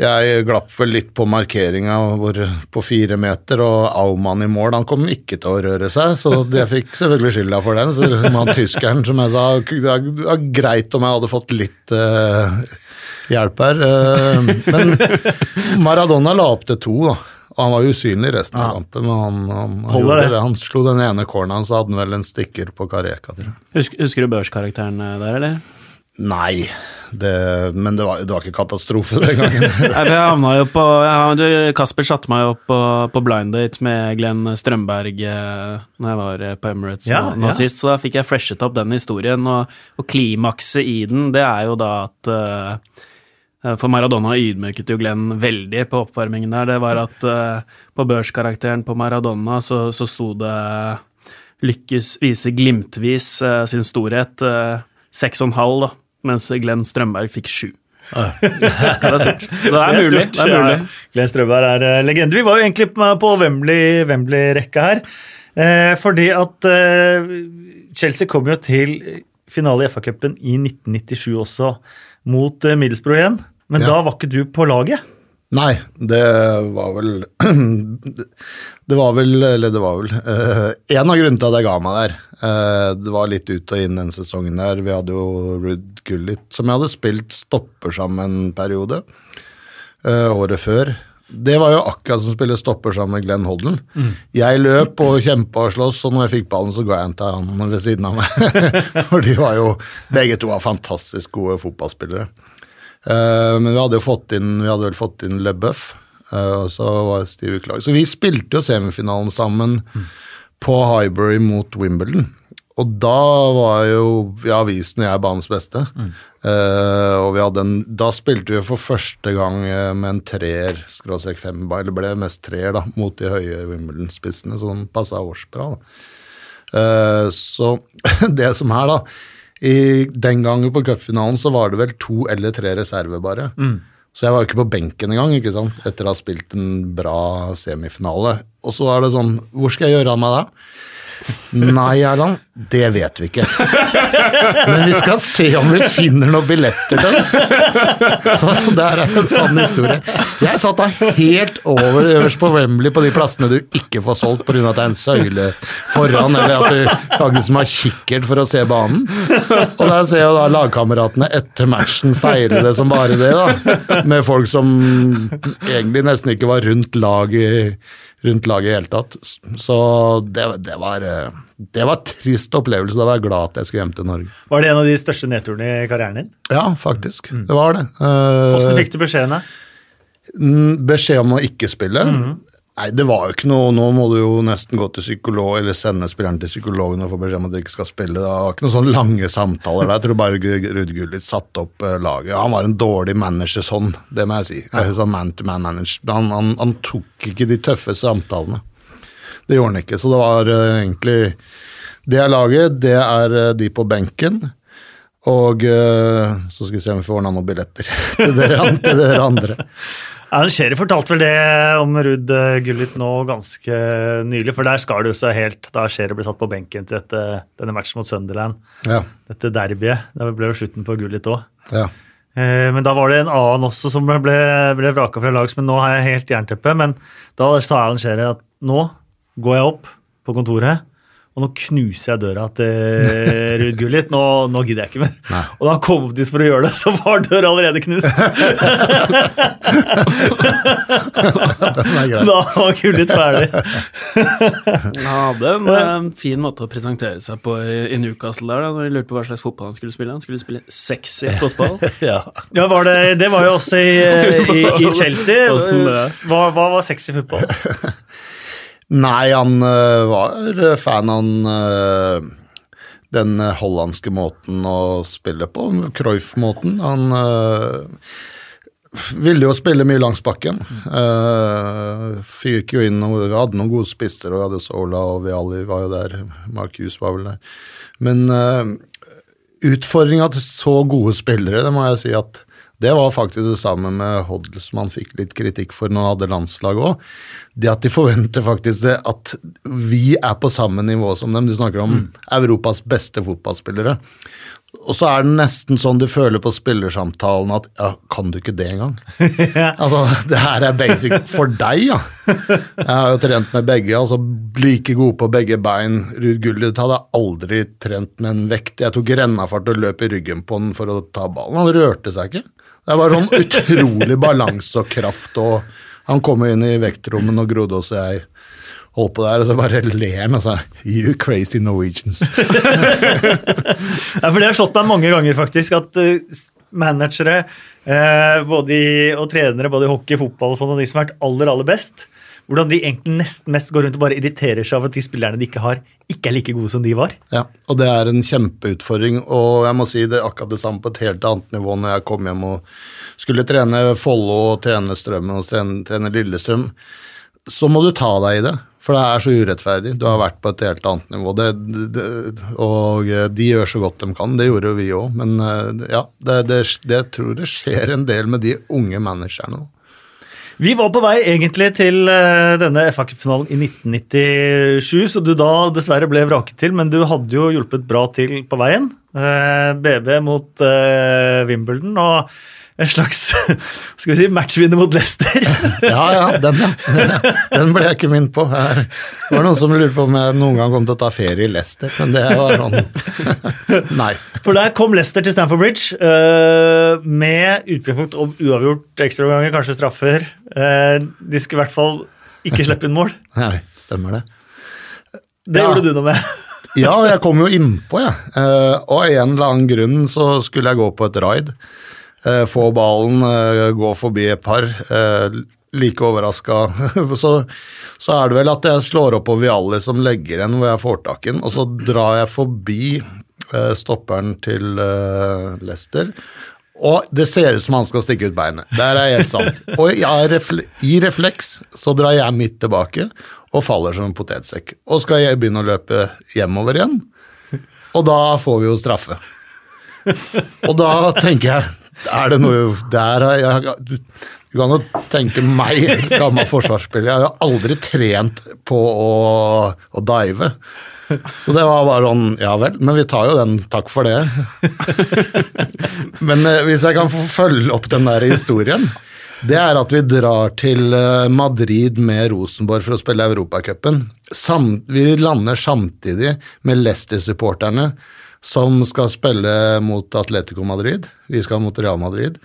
B: jeg glapp vel litt på markeringa på fire meter, og Aumann i mål han kom ikke til å røre seg, så jeg fikk selvfølgelig skylda for den. Så han tyskeren som jeg sa, det var greit om jeg hadde fått litt uh, hjelp her. Uh, men Maradona la opp til to, da. Han var usynlig resten av kampen, men han, han, han, det. Det. han slo den ene corneren, så hadde han vel en stikker på Kareka.
C: Husker, husker du børskarakteren der, eller?
B: Nei, det, men det var, det var, ikke katastrofe den gangen.
C: Nei, jeg havna jo på ja, Kasper satte meg opp på, på blind date med Glenn Strømberg eh, når jeg var eh, på Emirates ja, nå, nå ja. sist, så da fikk jeg freshet opp den historien. Og, og klimakset i den, det er jo da at eh, For Maradona ydmyket jo Glenn veldig på oppvarmingen der. Det var at eh, på børskarakteren på Maradona så, så sto det Lykkes vise glimtvis uh, sin storhet. Seks og en halv, da mens Glenn Strømberg fikk sju. så det er stort. Så det er, mulig. Det er mulig. Ja.
A: Glenn Strømberg er uh, legende. Vi var jo egentlig på Wembley-rekka her. Uh, fordi at uh, Chelsea kom jo til finale i FA-cupen i 1997 også, mot uh, Middlesbrough igjen. Men ja. da var ikke du på laget?
B: Nei, det var vel Det var vel Eller det var vel uh, En av grunnene til at jeg ga meg der. Uh, det var litt ut og inn den sesongen der. Vi hadde jo Rudd Gullit, som jeg hadde spilt stopper sammen en periode uh, året før. Det var jo akkurat som å spille stopper sammen med Glenn Hodden. Mm. Jeg løp og kjempa og sloss, og når jeg fikk ballen, så ga jeg den til han ved siden av meg. For de var jo Begge to var fantastisk gode fotballspillere. Men vi hadde jo fått inn, vi hadde vel fått inn LeBuff, uh, og så var Steve Clark. Så vi spilte jo semifinalen sammen mm. på Highbury mot Wimbledon. Og da var jo ja, avisen jeg banens beste. Mm. Uh, og vi hadde en, da spilte vi for første gang med en treer, skråstrek fem, eller ble mest treer, da, mot de høye Wimbledon-spissene, så den passa oss bra. Uh, så det som er, da i, den gangen på cupfinalen så var det vel to eller tre reserver, bare. Mm. Så jeg var jo ikke på benken engang, ikke sant? etter å ha spilt en bra semifinale. Og så er det sånn Hvor skal jeg gjøre av meg da? Nei, Erland, det vet vi ikke. Men vi skal se om vi finner noen billetter til den. Så det er en sann historie. Jeg satt da helt over øverst på Wembley på de plassene du ikke får solgt pga. at det er en søyle foran, eller at du faktisk må ha kikkert for å se banen. Og der ser jeg da lagkameratene etter matchen feire det som bare det, da. Med folk som egentlig nesten ikke var rundt laget rundt laget i det hele tatt. Så det, det, var, det var trist opplevelse. Da var jeg glad at jeg skulle hjem til Norge.
A: Var det en av de største nedturene i karrieren din?
B: Ja, faktisk. Mm. Det var det.
A: Hvordan fikk du beskjedene?
B: Beskjed om å ikke spille. Mm -hmm. Nei, det var jo ikke noe Nå må du jo nesten gå til psykolog, eller sende spilleren til psykologen og få beskjed om at du ikke skal spille. Det var ikke noen sånne lange samtaler der. Jeg tror bare Ruud Gullit satte opp uh, laget. Han var en dårlig manager sånn, det må jeg si. Jeg sånn Man-to-man-manager. Han, han, han, tok ikke de tøffe samtalene. Det gjorde han ikke. Så det var uh, egentlig Det er laget, det er uh, de på benken. Og så skal vi se om vi får ordna noen billetter til dere, til dere andre.
A: Alan Sherry fortalte vel det om Ruud eh, Gullit nå ganske nylig, for der skal det jo så helt Da Sherry ble satt på benken til dette, denne matchen mot Sunderland, ja. dette derbyet. Det ble jo slutten på Gullit òg. Ja. Eh, men da var det en annen også som ble, ble vraka fra lag, men nå har jeg helt jernteppe. Men da sa Alan Shearer at nå går jeg opp på kontoret og nå knuser jeg døra til Ruud Gullit. Nå, nå, gidder jeg ikke mer. Nei. Og da han kom opp dit for å gjøre det, så var døra allerede knust. da var Gullit ferdig.
C: Han hadde en, en, fin måte å presentere seg på i, i Newcastle der, da når de lurte på hva slags fotball han skulle spille. Han skulle spille sexy fotball.
A: ja, ja var det, det, var jo også i, i, i Chelsea. Hva, hva var sexy fotball?
B: Nei, han uh, var fan av uh, den hollandske måten å spille på, Cruyff-måten. Han ville jo spille mye langs bakken. Uh, fikk jo inn vi hadde noen gode spisser, og hadde Sola og Viali var jo der. Marcus var vel der. Men uh, utfordringa til så gode spillere, det må jeg si at det var faktisk det samme med Hodl, som han fikk litt kritikk for når han hadde landslag òg. Det at de forventer faktisk at vi er på samme nivå som dem. De snakker om Europas beste fotballspillere. Og så er det nesten sånn du føler på spillersamtalen at ja, kan du ikke det engang? altså, det her er basic for deg, ja. Jeg har jo trent med begge, altså like gode på begge bein. Ruud Gullit hadde aldri trent med en vekt. Jeg tok rennafart og løp i ryggen på den for å ta ballen. Han rørte seg ikke. Det var sånn utrolig balanse og kraft, og han kom inn i vektrommet når Grodås og jeg holdt på der, og så bare ler han og sa You crazy Norwegians.
A: Ja, for Det har slått meg mange ganger, faktisk, at uh, managere eh, i, og trenere både i hockey, fotball og sånn, og de som har vært aller, aller best, hvordan de egentlig nesten mest går rundt og bare irriterer seg av at de spillerne de ikke har, ikke er like gode som de var.
B: Ja, og det er en kjempeutfordring, og jeg må si det er akkurat det samme på et helt annet nivå når jeg kom hjem og skulle trene Follo og trene Strømmen og trene, trene Lillestrøm. Så må du ta deg i det, for det er så urettferdig. Du har vært på et helt annet nivå. Det, det, og de gjør så godt de kan, det gjorde jo vi òg. Men eh, ja, det, det, det tror jeg skjer en del med de unge managerne nå.
A: Vi var på vei egentlig til uh, denne FA Cup-finalen i 1997, så du da dessverre ble vraket til, men du hadde jo hjulpet bra til på veien. BB mot uh, Wimbledon og en slags skal vi si, matchvinner mot Leicester.
B: Ja, ja, den, ja. Den ble jeg ikke minnet på. Det var noen som lurte på om jeg noen gang kom til å ta ferie i Leicester, men det var sånn Nei.
A: For der kom Leicester til Stamford Bridge uh, med utgangspunkt om uavgjort ekstraomganger, kanskje straffer. Uh, de skulle i hvert fall ikke slippe inn mål.
B: Nei, stemmer det.
A: Det
B: Ja.
A: gjorde du noe med.
B: Ja, jeg kom jo innpå, jeg. Uh, og av en eller annen grunn så skulle jeg gå på et raid. Uh, få ballen, uh, gå forbi et par. Uh, like overraska. så, så er det vel at jeg slår opp på Vialli som legger en hvor jeg får tak i den, og så drar jeg forbi stopperen til Lester Leicester. Og det ser ut som han skal stikke ut beinet. Der er helt sant. Og refle i refleks så drar jeg midt tilbake og faller som en potetsekk. Og skal jeg begynne å løpe hjemover igjen, og da får vi jo straffe. Og da tenker jeg Er det noe Der har jeg Du, du kan jo tenke meg, gammel forsvarsspiller, jeg har aldri trent på å, å dive. Så det var bare sånn Ja vel, men vi tar jo den, takk for det. Men eh, hvis jeg kan få følge opp den der historien det er at vi drar til eh, Madrid med Rosenborg for å spille Europacupen. Vi lander samtidig med Leicester-supporterne som skal spille mot Atletico Madrid. Vi skal mot Real Madrid.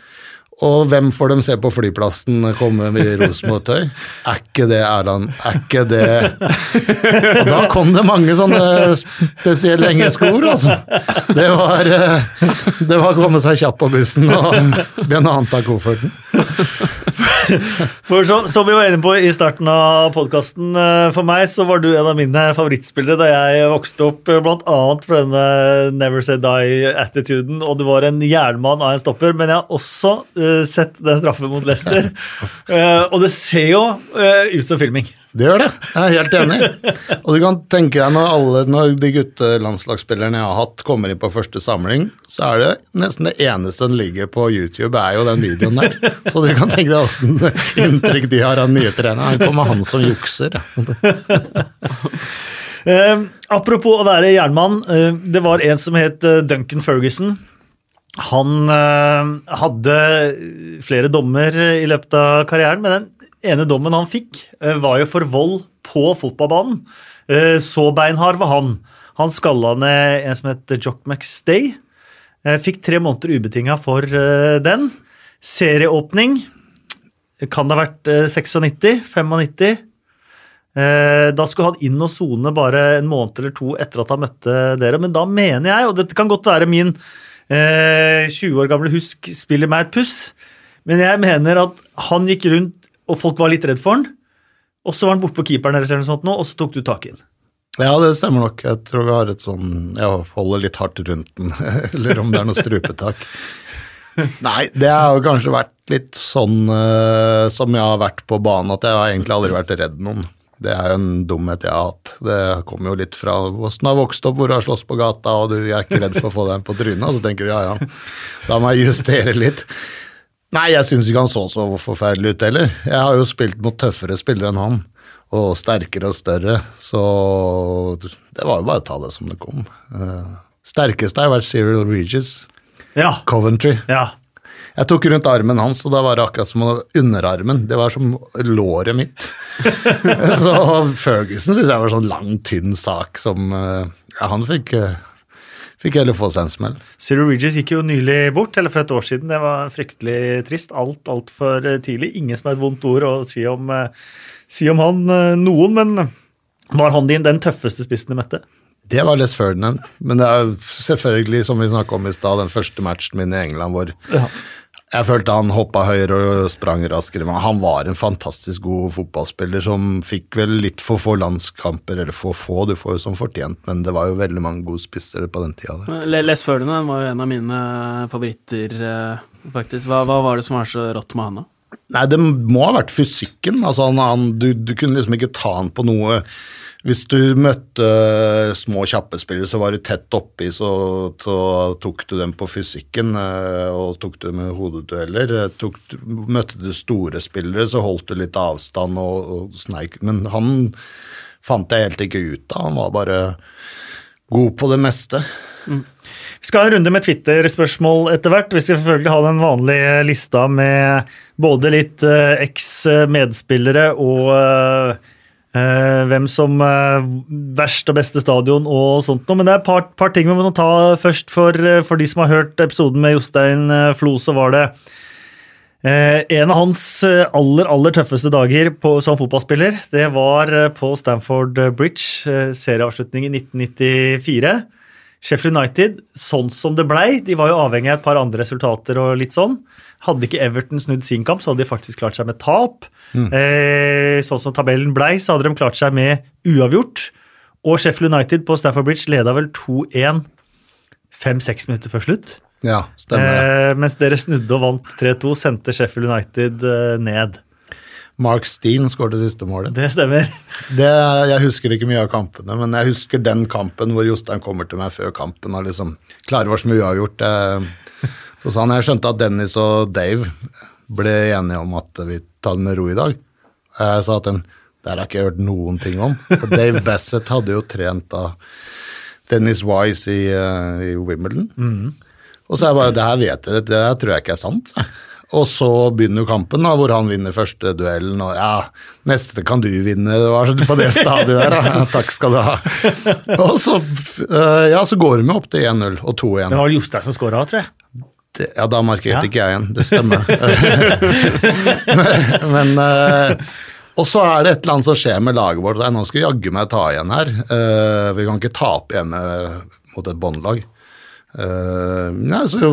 B: Og hvem får dem se på flyplassen komme i Rosenborg-tøy? Er ikke det Erland? Er ikke det Og da kom det mange sånne spesielle engelske ord, altså. Det var, eh, det var å komme seg kjapt på bussen og begynne å anta kofferten.
A: For som, som vi var inne på i starten av podkasten, for meg så var du en av mine favorittspillere da jeg vokste opp, bl.a. blant annet for denne Never Say Die-attituden, og du var en jernmann av en stopper, men jeg har også uh, sett den straffen mot Leicester, uh, og det ser jo uh, ut som filming.
B: Det gjør det, jeg er helt enig. Og du kan tenke deg når, alle, når de guttelandslagsspillerne jeg har hatt, kommer inn på første samling, så er det nesten det eneste som ligger på YouTube, er jo den videoen der. Så du kan tenke deg åssen inntrykk de har av nye treneren. Han kommer han som jukser.
A: Eh, apropos å være jernmann, eh, det var en som het eh, Duncan Ferguson. Han eh, hadde flere dommer i løpet av karrieren, men den ene dommen han fikk, eh, var jo for vold på fotballbanen. Eh, så beinhard var han. Han skalla ned en som het Jock McStay. Eh, fikk tre måneder ubetinga for den. Serieåpning kan det ha vært eh, 96? 95? Eh, Da skulle han inn og sone bare en måned eller to etter at han møtte dere. Men da mener jeg, og dette kan godt være min eh, 20 år gamle husk spiller meg et puss, men jeg mener at han gikk rundt, og folk var litt redd for han. Og så var han borte på keeperen deres eller sånt nå, og så tok du tak i han.
B: Ja, det stemmer nok. Jeg tror vi har et sånn Jeg holder litt hardt rundt den, eller om det er noe strupetak. Nei, det har jo kanskje vært litt sånn uh, som jeg har vært på banen, at jeg har egentlig aldri vært redd noen. Det er jo en dumhet jeg har hatt. Det kommer jo litt fra hvordan du har vokst opp, hvor du har slåss på gata, og du er ikke redd for å få deg på trynet, og så tenker du ja ja, da må jeg justere litt. Nei, jeg syns ikke han så så forferdelig ut heller. Jeg har jo spilt mot tøffere spillere enn han, og sterkere og større, så det var jo bare å ta det som det kom. Uh, sterkeste har vært Cyril Regis,
A: Ja.
B: Coventry.
A: ja.
B: Jeg tok rundt armen hans, og da var det akkurat som underarmen. Det var som låret mitt. så Ferguson syns jeg var sånn lang, tynn sak som uh, Ja, han fikk, uh, fikk heller få seg en smell.
A: Cyril Regis gikk jo nylig bort, eller for et år siden. Det var fryktelig trist. Alt altfor tidlig. Ingen som har et vondt ord å si om, eh, si om han eh, noen, men var han din den tøffeste spissen du møtte?
B: Det var Les Ferdinand, men det er selvfølgelig, som vi snakka om i stad, den første matchen min i England hvor jeg følte han hoppa høyere og sprang raskere, men han var en fantastisk god fotballspiller som fikk vel litt for få landskamper, eller for få, du får jo som fortjent, men det var jo veldig mange gode spissere på den tida. der.
C: Le- Les Ferdinand var jo en av mine favoritter, eh, faktisk. Hva, hva var det som var så rått med han, da?
B: Nei, det må ha vært fysikken. Altså, han, han, du, du kunne liksom ikke ta han på noe Hvis du møtte små, kjappe spillere, så var du tett oppi, så, så tok du dem på fysikken, eh, og tok du med hodedueller. Eh, møtte du store spillere, så holdt du litt avstand og, og sneik. Men han fant jeg helt ikke ut av. Han var bare god på det meste.
A: Vi skal ha en runde med Twitter-spørsmål etter hvert. Vi skal selvfølgelig ha den vanlige lista med både litt eh, eks-medspillere og hvem som eh, verst og beste stadion og sånt noe. Men det er et par, par ting vi må ta først. For, eh, for de som har hørt episoden med Jostein eh, Flo, så var det Eh, en av hans eh, aller aller tøffeste dager på, som fotballspiller, det var eh, på Stamford Bridge, eh, serieavslutning i 1994. Sheffield United, sånn som det blei, de var jo avhengig av et par andre resultater og litt sånn. Hadde ikke Everton snudd sin kamp, så hadde de faktisk klart seg med tap. Eh, sånn som tabellen blei, så hadde de klart seg med uavgjort. Og Sheffield United på Stafford Bridge leda vel 2-1 fem-seks minutter før slutt.
B: Ja, stemmer det.
A: Eh, mens dere snudde og vant 3-2, sendte Sheffield United eh, ned.
B: Mark Steen skåret det siste målet.
A: Det stemmer.
B: Det, jeg husker ikke mye av kampene, men jeg husker den kampen hvor Jostein kommer til meg før kampen og liksom klarer oss med uavgjort. Eh, Så sa han jeg skjønte at Dennis og Dave ble enige om at vi tar det med ro i dag. Jeg sa at den der har jeg ikke hørt noen ting om. Og Dave Bassett hadde jo trent da Dennis Wise i, eh, i Wimbledon. Og så er jeg bare Det her vet jeg, det her tror jeg ikke er sant. sa jeg. Og så begynner jo kampen, da, hvor han vinner første duellen. Og ja, neste kan du vinne. Det var på det stadiet der, da. Takk skal du ha. Og så, eh, ja, så går de opp til 1-0 og 2-1.
A: Det var vel Jostein som skåra, tror jeg.
B: Det- Ja, da markerte
A: Ja.
B: ikke jeg igjen. Det stemmer. men, men eh, Og så er det et eller annet som skjer med laget vårt. Nå skal vi jaggu meg ta igjen her. Eh, vi kan ikke tape igjen mot et båndlag. Uh, nei, så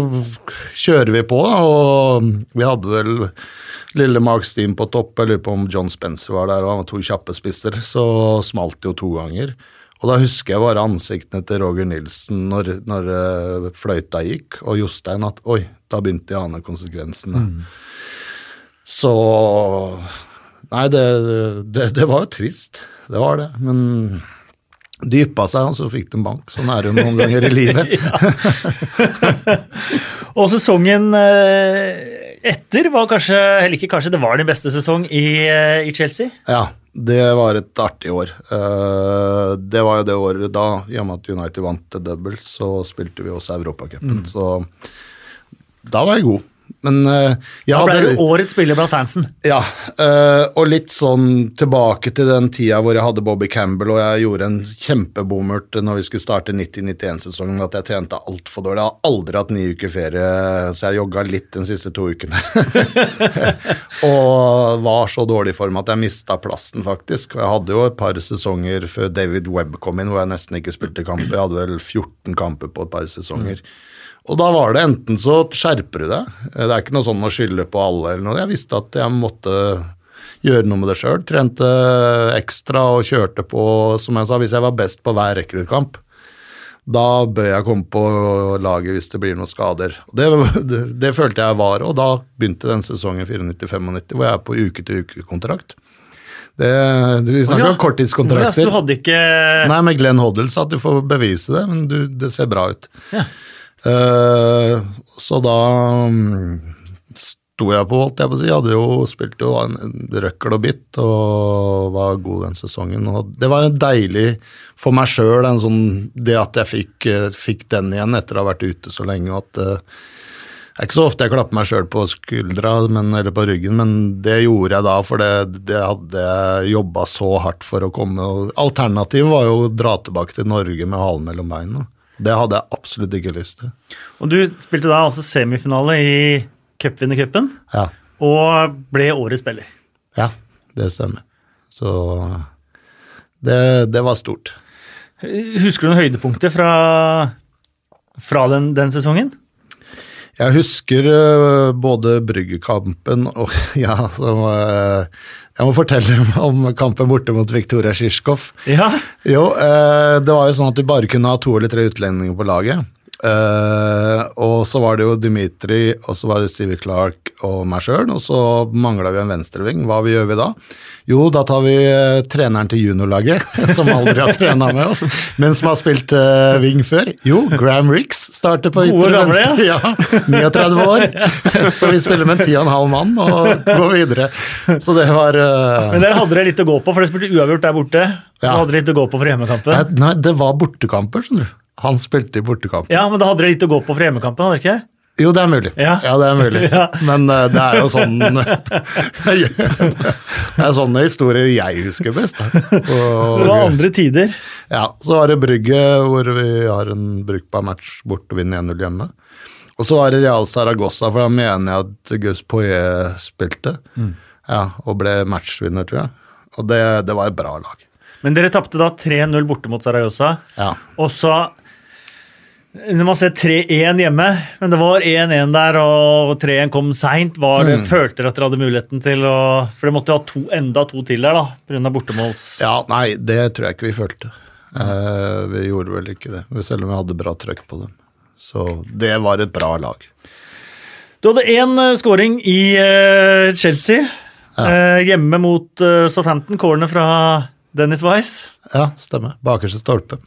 B: kjører vi på, da, og vi hadde vel lille Mark Steen på topp. Jeg lurer på om John Spencer var der, og han var to kjappe spisser. Så smalt det jo to ganger. Og da husker jeg bare ansiktene til Roger Nilsen når, når eh, fløyta gikk, og Jostein at oi, da begynte jeg å ane konsekvensene. Så Nei, det, det, det var jo trist. Det var det. Men de yppa seg, og så fikk de bank. Sånn er det noen ganger i livet.
A: Og sesongen eh, etter var kanskje, eller ikke kanskje, det var din beste sesong i, eh, i Chelsea.
B: Ja, det var et artig år. Eh, det var jo det året da, i og med at United vant double, så spilte vi også Europacupen. Så da var jeg god. Men eh, jeg
A: Da ble du årets spiller blant fansen.
B: Ja, eh, og litt sånn tilbake til den tida hvor jeg hadde Bobby Campbell og jeg gjorde en kjempebommert når vi skulle starte 90-91-sesongen, at jeg trente altfor dårlig. Jeg har aldri hatt ni uker ferie, så jeg jogga litt de siste to ukene. og var så dårlig i form at jeg mista plassen, faktisk. Og jeg hadde jo et par sesonger før David Webb kom inn hvor jeg nesten ikke spilte kamper. Jeg hadde vel 14 kamper på et par sesonger. Og da var det enten så skjerper du deg, det er ikke noe sånn å skylde på alle eller noe. Jeg visste at jeg måtte gjøre noe med det sjøl. Trente ekstra og kjørte på, som jeg sa, hvis jeg var best på hver rekruttkamp. Da bør jeg komme på laget hvis det blir noen skader. Det, det, det følte jeg var, og da begynte den sesongen 94-95 hvor jeg er på uke-til-uke-kontrakt. Det, vi snakker
A: ja.
B: om korttidskontrakter.
A: Ja, hadde ikke
B: Nei, med Glenn Hoddle sa at du får bevise det, men du, det ser bra ut.
A: Ja.
B: Eh, så da mm, sto jeg på, holdt jeg på å si. Hadde jo spilt jo en, røkkel og bitt og var god den sesongen. Og det var en deilig for meg sjøl, sånn, det at jeg fikk, eh, fikk, den igjen etter å ha vært ute så lenge. at uh, det er ikke så ofte jeg klapper meg sjøl på skuldra men, eller på ryggen, men det gjorde jeg da, for det, det hadde jeg jobba så hardt for å komme. Alternativet var jo å dra tilbake til Norge med halen mellom beina. Det hadde jeg absolutt ikke lyst til.
A: Og du spilte da altså semifinale i cupvinnercupen,
B: ja.
A: og ble årets spiller.
B: Ja, det stemmer. Så det, det var stort.
A: Husker du noen høydepunkter fra, fra den, den sesongen?
B: Jeg husker uh, både Bryggekampen og Ja, som uh, Jeg må fortelle om kampen borte mot Viktoria Sjisjkov.
A: Ja.
B: Jo, uh, det var jo sånn at du bare kunne ha to eller tre utlendinger på laget. Og så var det jo Dimitri, og så var det Stevie Clark og meg sjøl, og så mangla vi en venstreving. Hva gjør vi da? Jo, da tar vi uh, treneren til juniorlaget, som aldri har trena med oss, men som har spilt uh, wing før. Jo, Graham Ricks starter på ytre venstre. Ja, 39 år. Så vi spiller med en 10,5 mann og går videre. Så det var uh...
A: Men dere hadde dere litt å gå på, for dere spilte uavgjort der borte. Så ja. hadde dere litt å gå på for hjemmekampen.
B: Nei, det var bortekamper, skjønner du. Han spilte i bortekamp.
A: Ja, men da hadde dere litt å gå på for hjemmekampen, hadde dere ikke?
B: Jo, det er mulig. Ja, ja det er mulig. Ja. Men uh, det er jo sånn Det er sånne historier jeg husker best.
A: Og, det var andre tider.
B: Ja. Så var det Brygge, hvor vi har en brukbar match bort og vinner 1-0 hjemme. Og så var det Real Saragossa, for da mener jeg at Gus Poyet spilte. Mm. Ja, Og ble matchvinner, tror jeg. Og det, det var et bra lag.
A: Men dere tapte da 3-0 borte mot Saragossa.
B: Ja.
A: Og så når man ser 3-1 hjemme, men det var 1-1 der, og 3-1 kom seint. Mm. Følte dere at dere hadde muligheten til å For dere måtte jo ha to, enda to til der, da, pga. bortemåls...
B: Ja, nei, det tror jeg ikke vi følte. Eh, vi gjorde vel ikke det, selv om vi hadde bra trøkk på dem. Så det var et bra lag.
A: Du hadde én uh, scoring i eh, Chelsea. Ja. Eh, hjemme mot uh, Southampton. Corner fra Dennis Wise.
B: Ja, stemmer. Bakerste stolpe.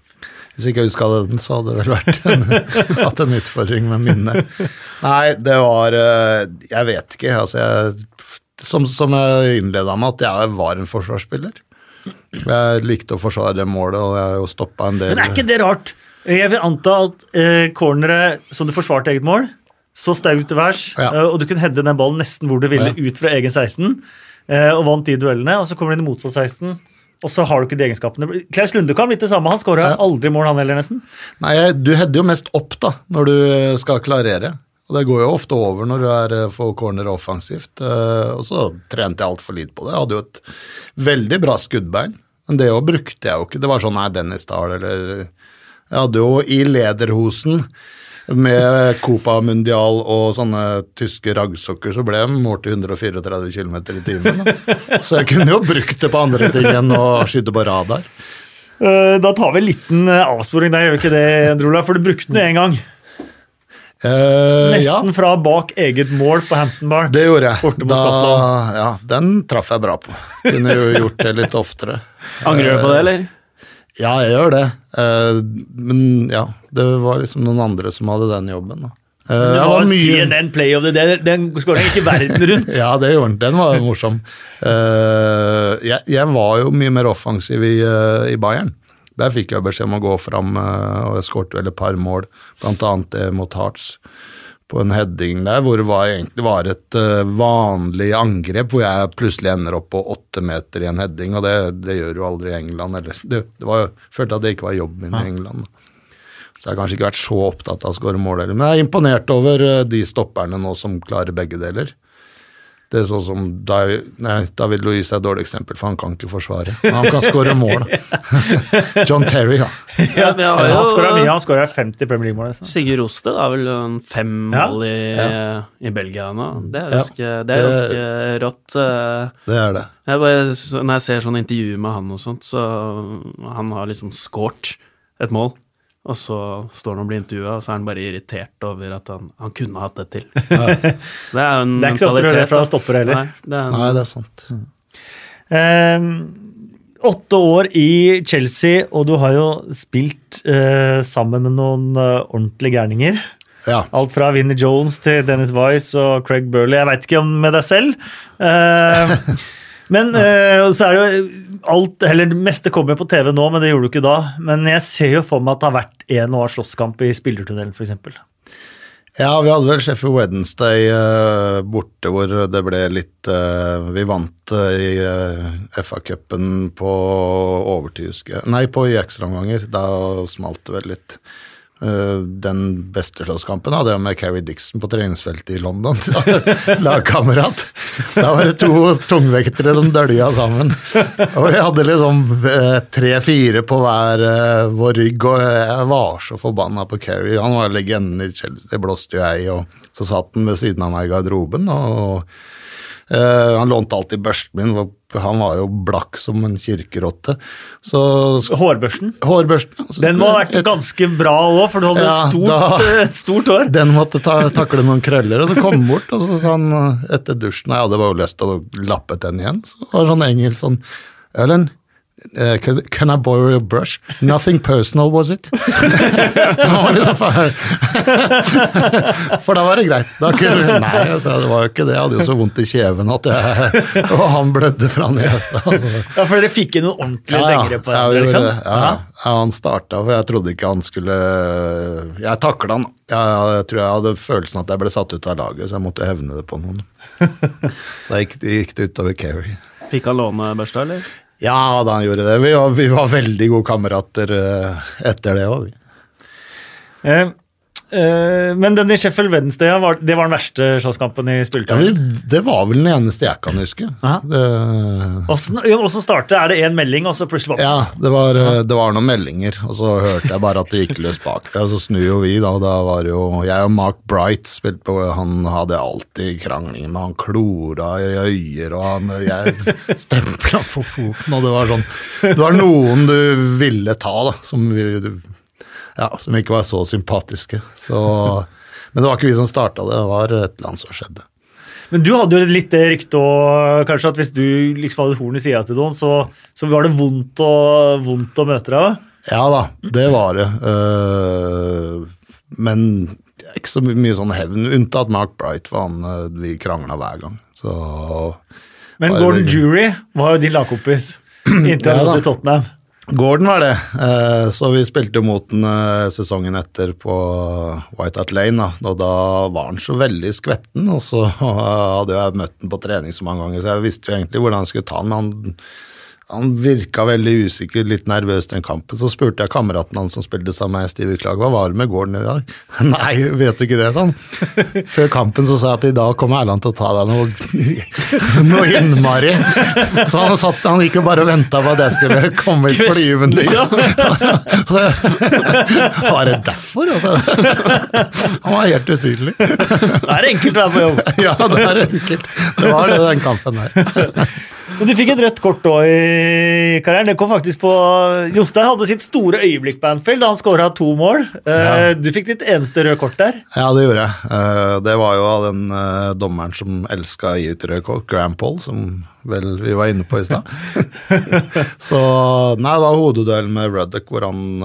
B: Hvis ikke jeg huska den, så hadde det vel vært en, hatt en utfordring med minnet. Nei, det var eh, Jeg vet ikke. Altså, jeg, som, som jeg innleda med, at jeg var en forsvarsspiller. Jeg likte å forsvare det målet, og jeg har jo stoppa en del
A: Men er ikke det rart? Jeg vil anta at eh, corneret som du forsvarte eget mål, så staut til værs, ja. Eh, og du kunne heade den ballen nesten hvor du ville, ja. ut fra egen 16, eh, og vant de duellene, og så kommer du inn i motsatt 16 og så har du ikke de egenskapene. Klaus Lundekam litt det samme. Han skåra ja. aldri mål, han heller, nesten.
B: Nei, du header jo mest opp da, når du skal klarere. Og det går jo ofte over når du er eh, for corner offensivt. Eh, og så trente jeg altfor lite på det. Jeg hadde jo et veldig bra skuddbein, men det òg brukte jeg jo ikke. Det var sånn nei, Dennis Dahl eller Jeg hadde jo i lederhosen med Copa Mundial og sånne tyske raggsokker, så ble jeg målt i 134 km i timen. Så jeg kunne jo brukt det på andre ting enn å skyte på radar.
A: Eh, da tar vi en liten eh, avsporing der, gjør vi ikke det, Drola? For du brukte den én gang.
B: Uh,
A: Nesten ja. fra bak eget mål på Hampton Bar.
B: Det gjorde jeg. Da, ja, den traff jeg bra på. Kunne jo gjort det litt oftere.
C: Angrer du på det, eller?
B: Ja, jeg gjør det. Uh, men ja, det var liksom noen andre som hadde den jobben. da.
A: Uh, det var mye... CNN Play of the Day, den skåra ikke verden rundt.
B: ja, det gjorde den. Den var morsom. Uh, jeg, jeg, var jo mye mer offensiv i, uh, i Bayern. Der fikk jeg beskjed om å gå fram, og jeg skåret vel et par mål, bl.a. det mot Hearts på en heading der hvor det var, egentlig var et uh, vanlig angrep, hvor jeg plutselig ender opp på åtte meter i en heading, og det, det gjør jo aldri i England. Eller, det, det var, jeg følte at det ikke var jobben min i England. Så jeg har kanskje ikke vært så opptatt av å skåre mål heller. Men jeg er imponert over uh, de stopperne nå som klarer begge deler. Det er sånn som David, nei, David Louise er et dårlig eksempel, for han kan ikke forsvare. Men han kan skåre mål. John Terry, ja.
A: ja, ja han skåra mye. Han skåra 50 Premier League-mål.
C: Sigurd Roste har vel fem mål i, i, Belgia nå. Det er ganske, det er ganske rått.
B: Eh. Det er det.
C: Jeg bare, når jeg ser sånne intervjuer med han og sånt, så han har liksom skåret et mål. Og så står han og blir intervjua, og så er han bare irritert over at han, han kunne hatt det til. Ja. det er jo en mentalitet.
A: Det er ikke så ofte du hører fra stoppere heller.
B: Nei, det er, en... Nei, det er sant. Mm.
A: Um, åtte år i Chelsea, og du har jo spilt uh, sammen med noen uh, ordentlige gærninger.
B: Ja.
A: Alt fra Vinnie Jones til Dennis Weiss og Craig Burley. Jeg veit ikke om med deg selv. Eh, men uh, så er det jo alt, eller Det meste kommer på TV nå, men det gjorde du ikke da. Men jeg ser jo for meg at det har vært en og annen slåsskamp i spillertunnelen, f.eks.
B: Ja, vi hadde vel Sheffield Wednesday uh, borte hvor det ble litt uh, Vi vant uh, i FA-cupen på overtid, husker jeg. Nei, på i ekstraomganger. Da smalt det vel litt. Eh, den beste slåsskampen hadde jeg med Carrie Dixon på treningsfeltet i London. Lagkamerat. Da var det to tungvektere som dølja sammen. Og vi hadde liksom eh, tre-fire på hver eh, vår rygg, og jeg var så forbanna på Carrie. Han var legenden i Chelsea, det blåste jo jeg, og så satt han ved siden av meg i garderoben. og eh, han lånte alltid børsten min, han var jo blakk som en kirkerotte. Så
A: Hårbørsten.
B: Hårbørsten. altså.
A: Den må ha vært ganske bra òg, for du hadde
B: Ja,
A: stort,
B: da-
A: eh, stort hår.
B: Den måtte ta, takle noen krøller, og så kom han bort, og så sa han eh, etter dusjen Jeg hadde bare lyst til å lappe den igjen. Så var det sånn engelsk sånn Ellen, eh, can, can I borrow your brush? Nothing personal, was it? For da var det greit. Da kunne, nei, altså, det var jo ikke det. Jeg hadde jo så vondt i kjeven at jeg Og han blødde fra nesa. Altså.
A: Ja, For dere fikk inn noen ordentlige lengre på
B: ja,
A: hverandre, liksom?
B: Ja, ja, han starta, for jeg trodde ikke han skulle Jeg takla han. Jeg, jeg tror jeg hadde følelsen at jeg ble satt ut av laget, så jeg måtte hevne det på noen. Så gikk, gikk det utover Kerry.
C: Fikk han låne børsta, eller?
B: Ja da, han gjorde det. Vi var, vi var veldig gode kamerater eh, etter det òg.
A: Eh, men den i Sheffield Wednesday, var, det var den verste slåsskampen i
B: Ja,
A: spilletiden?
B: det var vel den eneste jeg kan huske.
A: Og
B: så
A: Åssen åssen Er det én melding, og så plutselig bare
B: ja, det var, eh, det var noen meldinger, og så hørte jeg bare at det gikk løs bak der. Så snur jo vi, da. og Da var jo Jeg og Mark Bright spilte på Han hadde alltid krangling med han klora i øyer, og han Jeg stempla på foten, og det var sånn Det var noen du ville ta, da, som vi ja, som ikke var så sympatiske. Så, men det var ikke vi som starta det, det var et eller annet som skjedde.
A: Men du hadde jo litt lite rykte og kanskje, at hvis du liksom hadde et horn i sida til noen, så, så var det vondt å, vondt å møte deg?
B: Ja da, det var det. Uh, men det er ikke så mye sånn hevn, unntatt Mark Bright, for han eh, vi krangla hver gang. Så
A: Men Gordon Jury var jo din lagkompis inntil han
B: Ja
A: til Tottenham.
B: Gordon var det, eh, så vi spilte mot den eh, sesongen etter på White Hart Lane, da, og da var han så veldig skvetten, og så hadde jeg møtt han på trening så mange ganger, så jeg visste jo egentlig hvordan jeg skulle ta han, men han, han virka veldig usikker, litt nervøs den kampen. Så spurte jeg kameraten hans som spilte sammen med Steve Klag, hva var det med gården i dag? Nei, vet du ikke det, sånn. Før kampen så sa jeg at i dag kommer Erland til å ta deg noe, noe innmari. Så han, satt, han gikk jo bare og venta på at jeg skulle komme i flyvende.
A: liksom.
B: Var det derfor? Altså? Han var helt usynlig.
A: Det er enkelt å være på jobb.
B: Ja, det er enkelt. Det var det den kampen der.
A: Men du fikk et rødt kort òg i karrieren. Det kom faktisk på Jostein hadde sitt store øyeblikk på Anfield da han skåra to mål. Eh,
B: Ja.
A: Du fikk ditt eneste røde kort der.
B: Ja, det gjorde jeg. Eh, Det var jo av den eh, dommeren som elska å gi ut rød kort, Graham Paul, som vel vi var inne på i stad. Så nei, det var hodeduell med Ruddock hvor han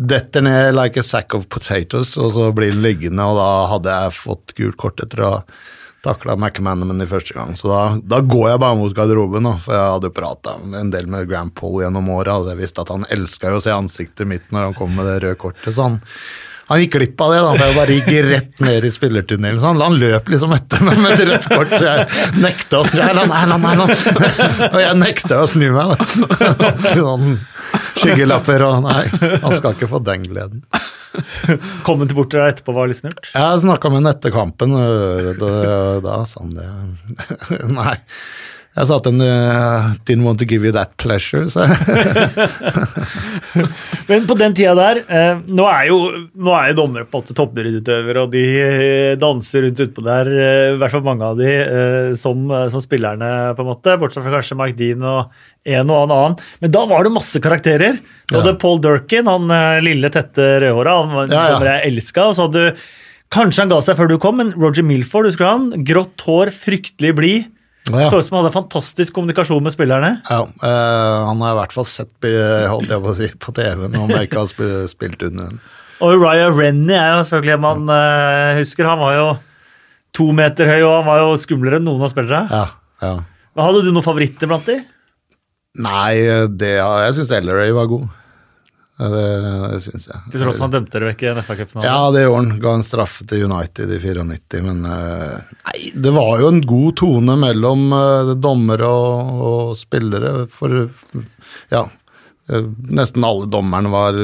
B: detter ned like a sack of potatoes, og så blir han liggende, og da hadde jeg fått gult kort etter å ha takla McManaman i første gang. Så da, da går jeg bare mot garderoben, da, for jeg hadde jo prata en del med Grand Paul gjennom åra, og jeg visste at han elska å se ansiktet mitt når han kom med det røde kortet. så han han gikk glipp av det, da, for jeg bare gikk rett ned i spillertunnelen. Så han, han løp liksom etter meg med et rødt kort. så Jeg nekta å snu Erland. Og jeg nekta å snu meg, da. Noen skyggelapper og Nei, han skal ikke få den gleden.
A: Kom han bort til deg etterpå var litt snurt?
B: Jeg snakka med ham etter kampen, da, da sa han det. Nei. Jeg sa at den uh, didn't want to give you that pleasure, så
A: Men på den tida der eh, Nå er jo, nå er jo dommere på en måte toppidrettsutøvere, og de eh, danser rundt utpå der, eh, i hvert fall mange av de, eh, som, eh, som spillerne, på en måte. Bortsett fra kanskje Mike Dean og en og annen. Men da var det masse karakterer. Du
B: Ja.
A: hadde Paul Durkin, han eh, lille, tette rødhåra, han var
B: Ja, ja.
A: jeg elska. Og så hadde du Kanskje han ga seg før du kom, men Roger Milford, husker han? Grått hår, fryktelig blid.
B: Ja.
A: Så ut som han hadde fantastisk kommunikasjon med spillerne.
B: Ja, eh, han har i hvert fall sett holdt jeg på å si, på TV-en om jeg ikke har spilt under den.
A: Og Raya Rennie er jo selvfølgelig en man eh, husker. Han var jo to meter høy, og han var jo skumlere enn noen av spillere.
B: Ja, ja.
A: Hadde du noen favoritter blant de?
B: Nei, det, jeg syns Ellery var god. Det, det syns jeg.
A: Til tross for han dømte dere vekk i en FA-cup-finale.
B: Ja, det gjorde han. Ga en straffe til United i 94, men eh, Nei, det var jo en god tone mellom uh, dommere og, og spillere, for ja. eh, Nesten alle dommerne var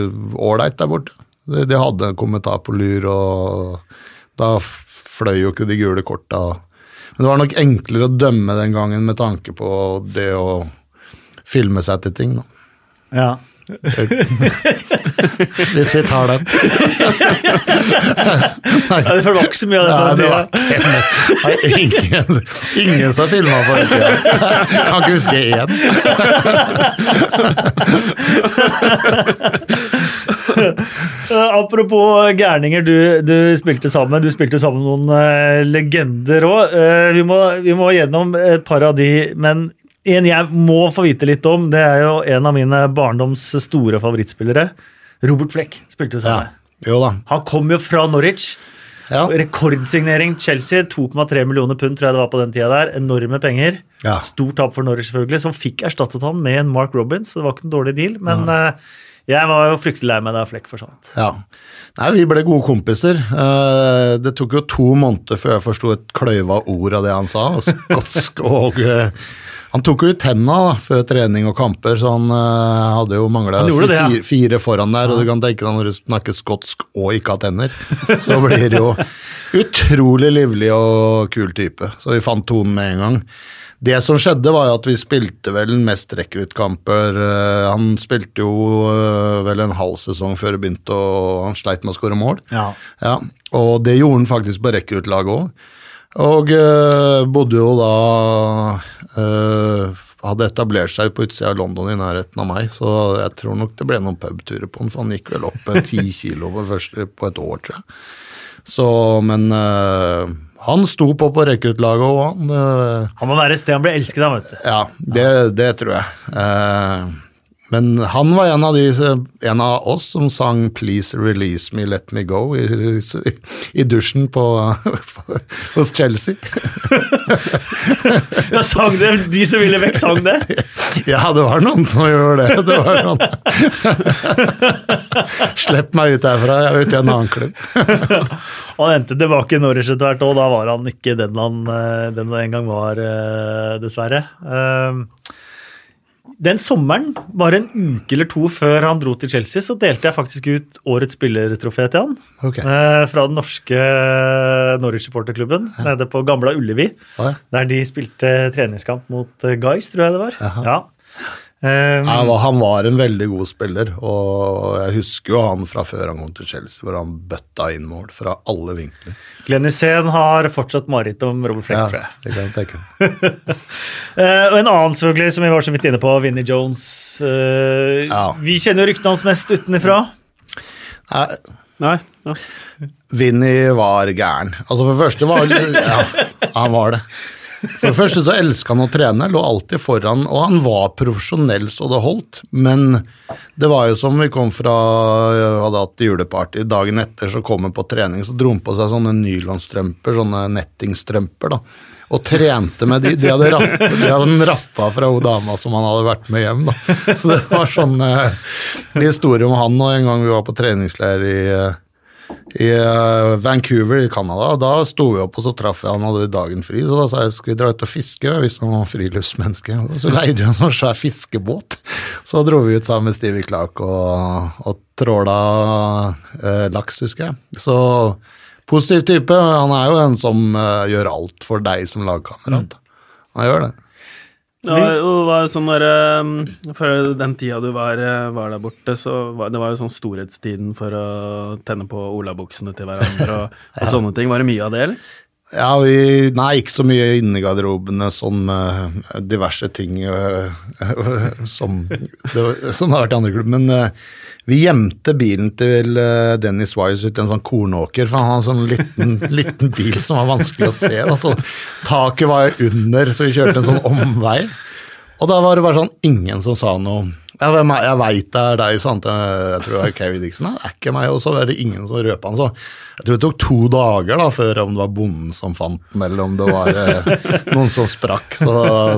B: ålreit der borte. De, de hadde en kommentar på lur, og da fløy jo ikke de gule korta. Men det var nok enklere å dømme den gangen med tanke på det å filme seg til ting, da.
A: Ja.
B: Hvis vi tar den.
A: Ja, det var ikke så mye av det.
B: Nei, det var Nei, ingen, ingen som filma på den tida. Kan ikke huske én.
A: Eh, apropos gærninger du, du spilte sammen. Du spilte sammen med noen eh, legender òg. vi, må, vi må gjennom et par av de, men en jeg må få vite litt om, det er jo en av mine barndoms store favorittspillere. Robert Fleck spilte jo
B: Ja.
A: sammen.
B: Jo da.
A: Han kom jo fra Norwich.
B: Ja.
A: Rekordsignering Chelsea. 2,3 millioner pund tror jeg det var på den tida der. Enorme penger.
B: Ja.
A: Stort tap for Norwich, selvfølgelig, som fikk erstattet han med en Mark Robins. Så det var ikke en dårlig deal. Men ja. jeg var jo fryktelig lei meg da Fleck forsvant.
B: ja. Nei, vi ble gode kompiser. Eh, Det tok jo to måneder før jeg forsto et kløyva ord av det han sa. Skotsk og eh, Han tok jo ut tenna da, før trening og kamper, så han uh, hadde jo mangla
A: fire, ja.
B: fire, foran der. Og du kan tenke deg når du snakker skotsk og ikke har tenner, så blir det jo utrolig livlig og kul type. Så vi fant tonen med en gang. Det som skjedde, var jo at vi spilte vel mest rekruttkamper. Eh, Han spilte jo eh, vel en halv sesong før det begynte, og han sleit med å skåre mål.
A: Ja.
B: Ja, og det gjorde han faktisk på rekruttlaget òg. Og eh, bodde jo da eh, Hadde etablert seg på utsida av London i nærheten av meg, så jeg tror nok det ble noen pubturer på han, for han gikk vel opp ti kilo på, første, på et år, tror jeg. Så, men eh, han sto på på rekruttlaget òg, han.
A: Han må være et sted han ble elsket av, vet du.
B: ja, det, det tror jeg. Eh, men han var en av, de, en av oss som sang 'Please Release Me, Let Me Go' i, i, dusjen på, hos Chelsea.
A: Ja, sang det, De som ville vekk, sang det.
B: Ja, det var noen som gjorde det. det var noen. Slipp meg ut herfra, jeg er ute i en annen klubb.
A: Han endte tilbake i Norwich etter hvert, og da var han ikke den han, eh, den gang var, eh, dessverre. Eh, Den sommeren, bare en uke eller to før han dro til Chelsea, så delte jeg faktisk ut årets spillertrofé til han.
B: Okay.
A: eh, Fra den norske Norwich-supporterklubben nede på Gamla Ullevi.
B: Ja.
A: Der de spilte treningskamp mot eh, Guys, tror jeg det var.
B: Jaha.
A: Ja. Eh,
B: Han var, han var en veldig god spiller, og jeg husker jo han fra før han kom til Chelsea, hvor han bøtta inn mål fra alle vinkler.
A: Glenn Hussein har fortsatt mareritt om Robert Fleck,
B: Ja,
A: tror jeg.
B: det kan jeg tenke.
A: Eh, og en annen selvfølgelig, som vi var så vidt inne på, Vinnie Jones. Uh,
B: Ja.
A: Vi kjenner jo ryktene hans mest utenfra.
B: Nei,
C: Nei. Ja.
B: Vinnie var gæren. Altså For det første var Ja, han var det. For det første så elska han å trene, lå alltid foran, og han var profesjonell så det holdt. Men det var jo som vi kom fra hadde hatt juleparty. Dagen etter så kom han på trening, så dro han på seg sånne nylonstrømper, sånne nettingstrømper, da. Og trente med de. De hadde, rapp, de hadde rappa fra hun dama som han hadde vært med hjem, da. Så det var sånn eh, historie om han og en gang vi var på treningsleir i eh, i eh, Vancouver i Canada. og Da sto vi opp, og så traff jeg han hadde dagen fri. Så da sa jeg skal vi dra ut og fiske, hvis han var friluftsmenneske. Og så leide vi en sånn svær fiskebåt. Så dro vi ut sammen med Stevie Clark og, og tråla eh, laks, husker jeg. Så positiv type. Han er jo en som eh, gjør alt for deg som lagkamerat. Han gjør det.
C: Det var sånn der, eh, For den tida du var, eh, var der borte, så var det var jo sånn storhetstiden for å tenne på olabuksene til hverandre og, og sånne ting. Var det mye av det, eller?
B: Ja, vi, nei, ikke så mye inni garderobene som uh, diverse ting uh, som, det, som har vært i andre klubber. Men eh, vi gjemte bilen til Dennis Wise ut i en sånn kornåker, for han hadde en sånn liten, liten bil som var vanskelig å se. Altså, taket var under, så vi kjørte en sånn omvei. Og da var det bare sånn ingen som sa noe. Er- jeg veit det er deg, sant. Jeg, jeg tror det er Keri Dixon. Det er ikke meg, og så er det ingen som røper han. Så jeg tror det tok to dager da, før om det var bonden som fant den, eller om det var eh, noen som sprakk. Så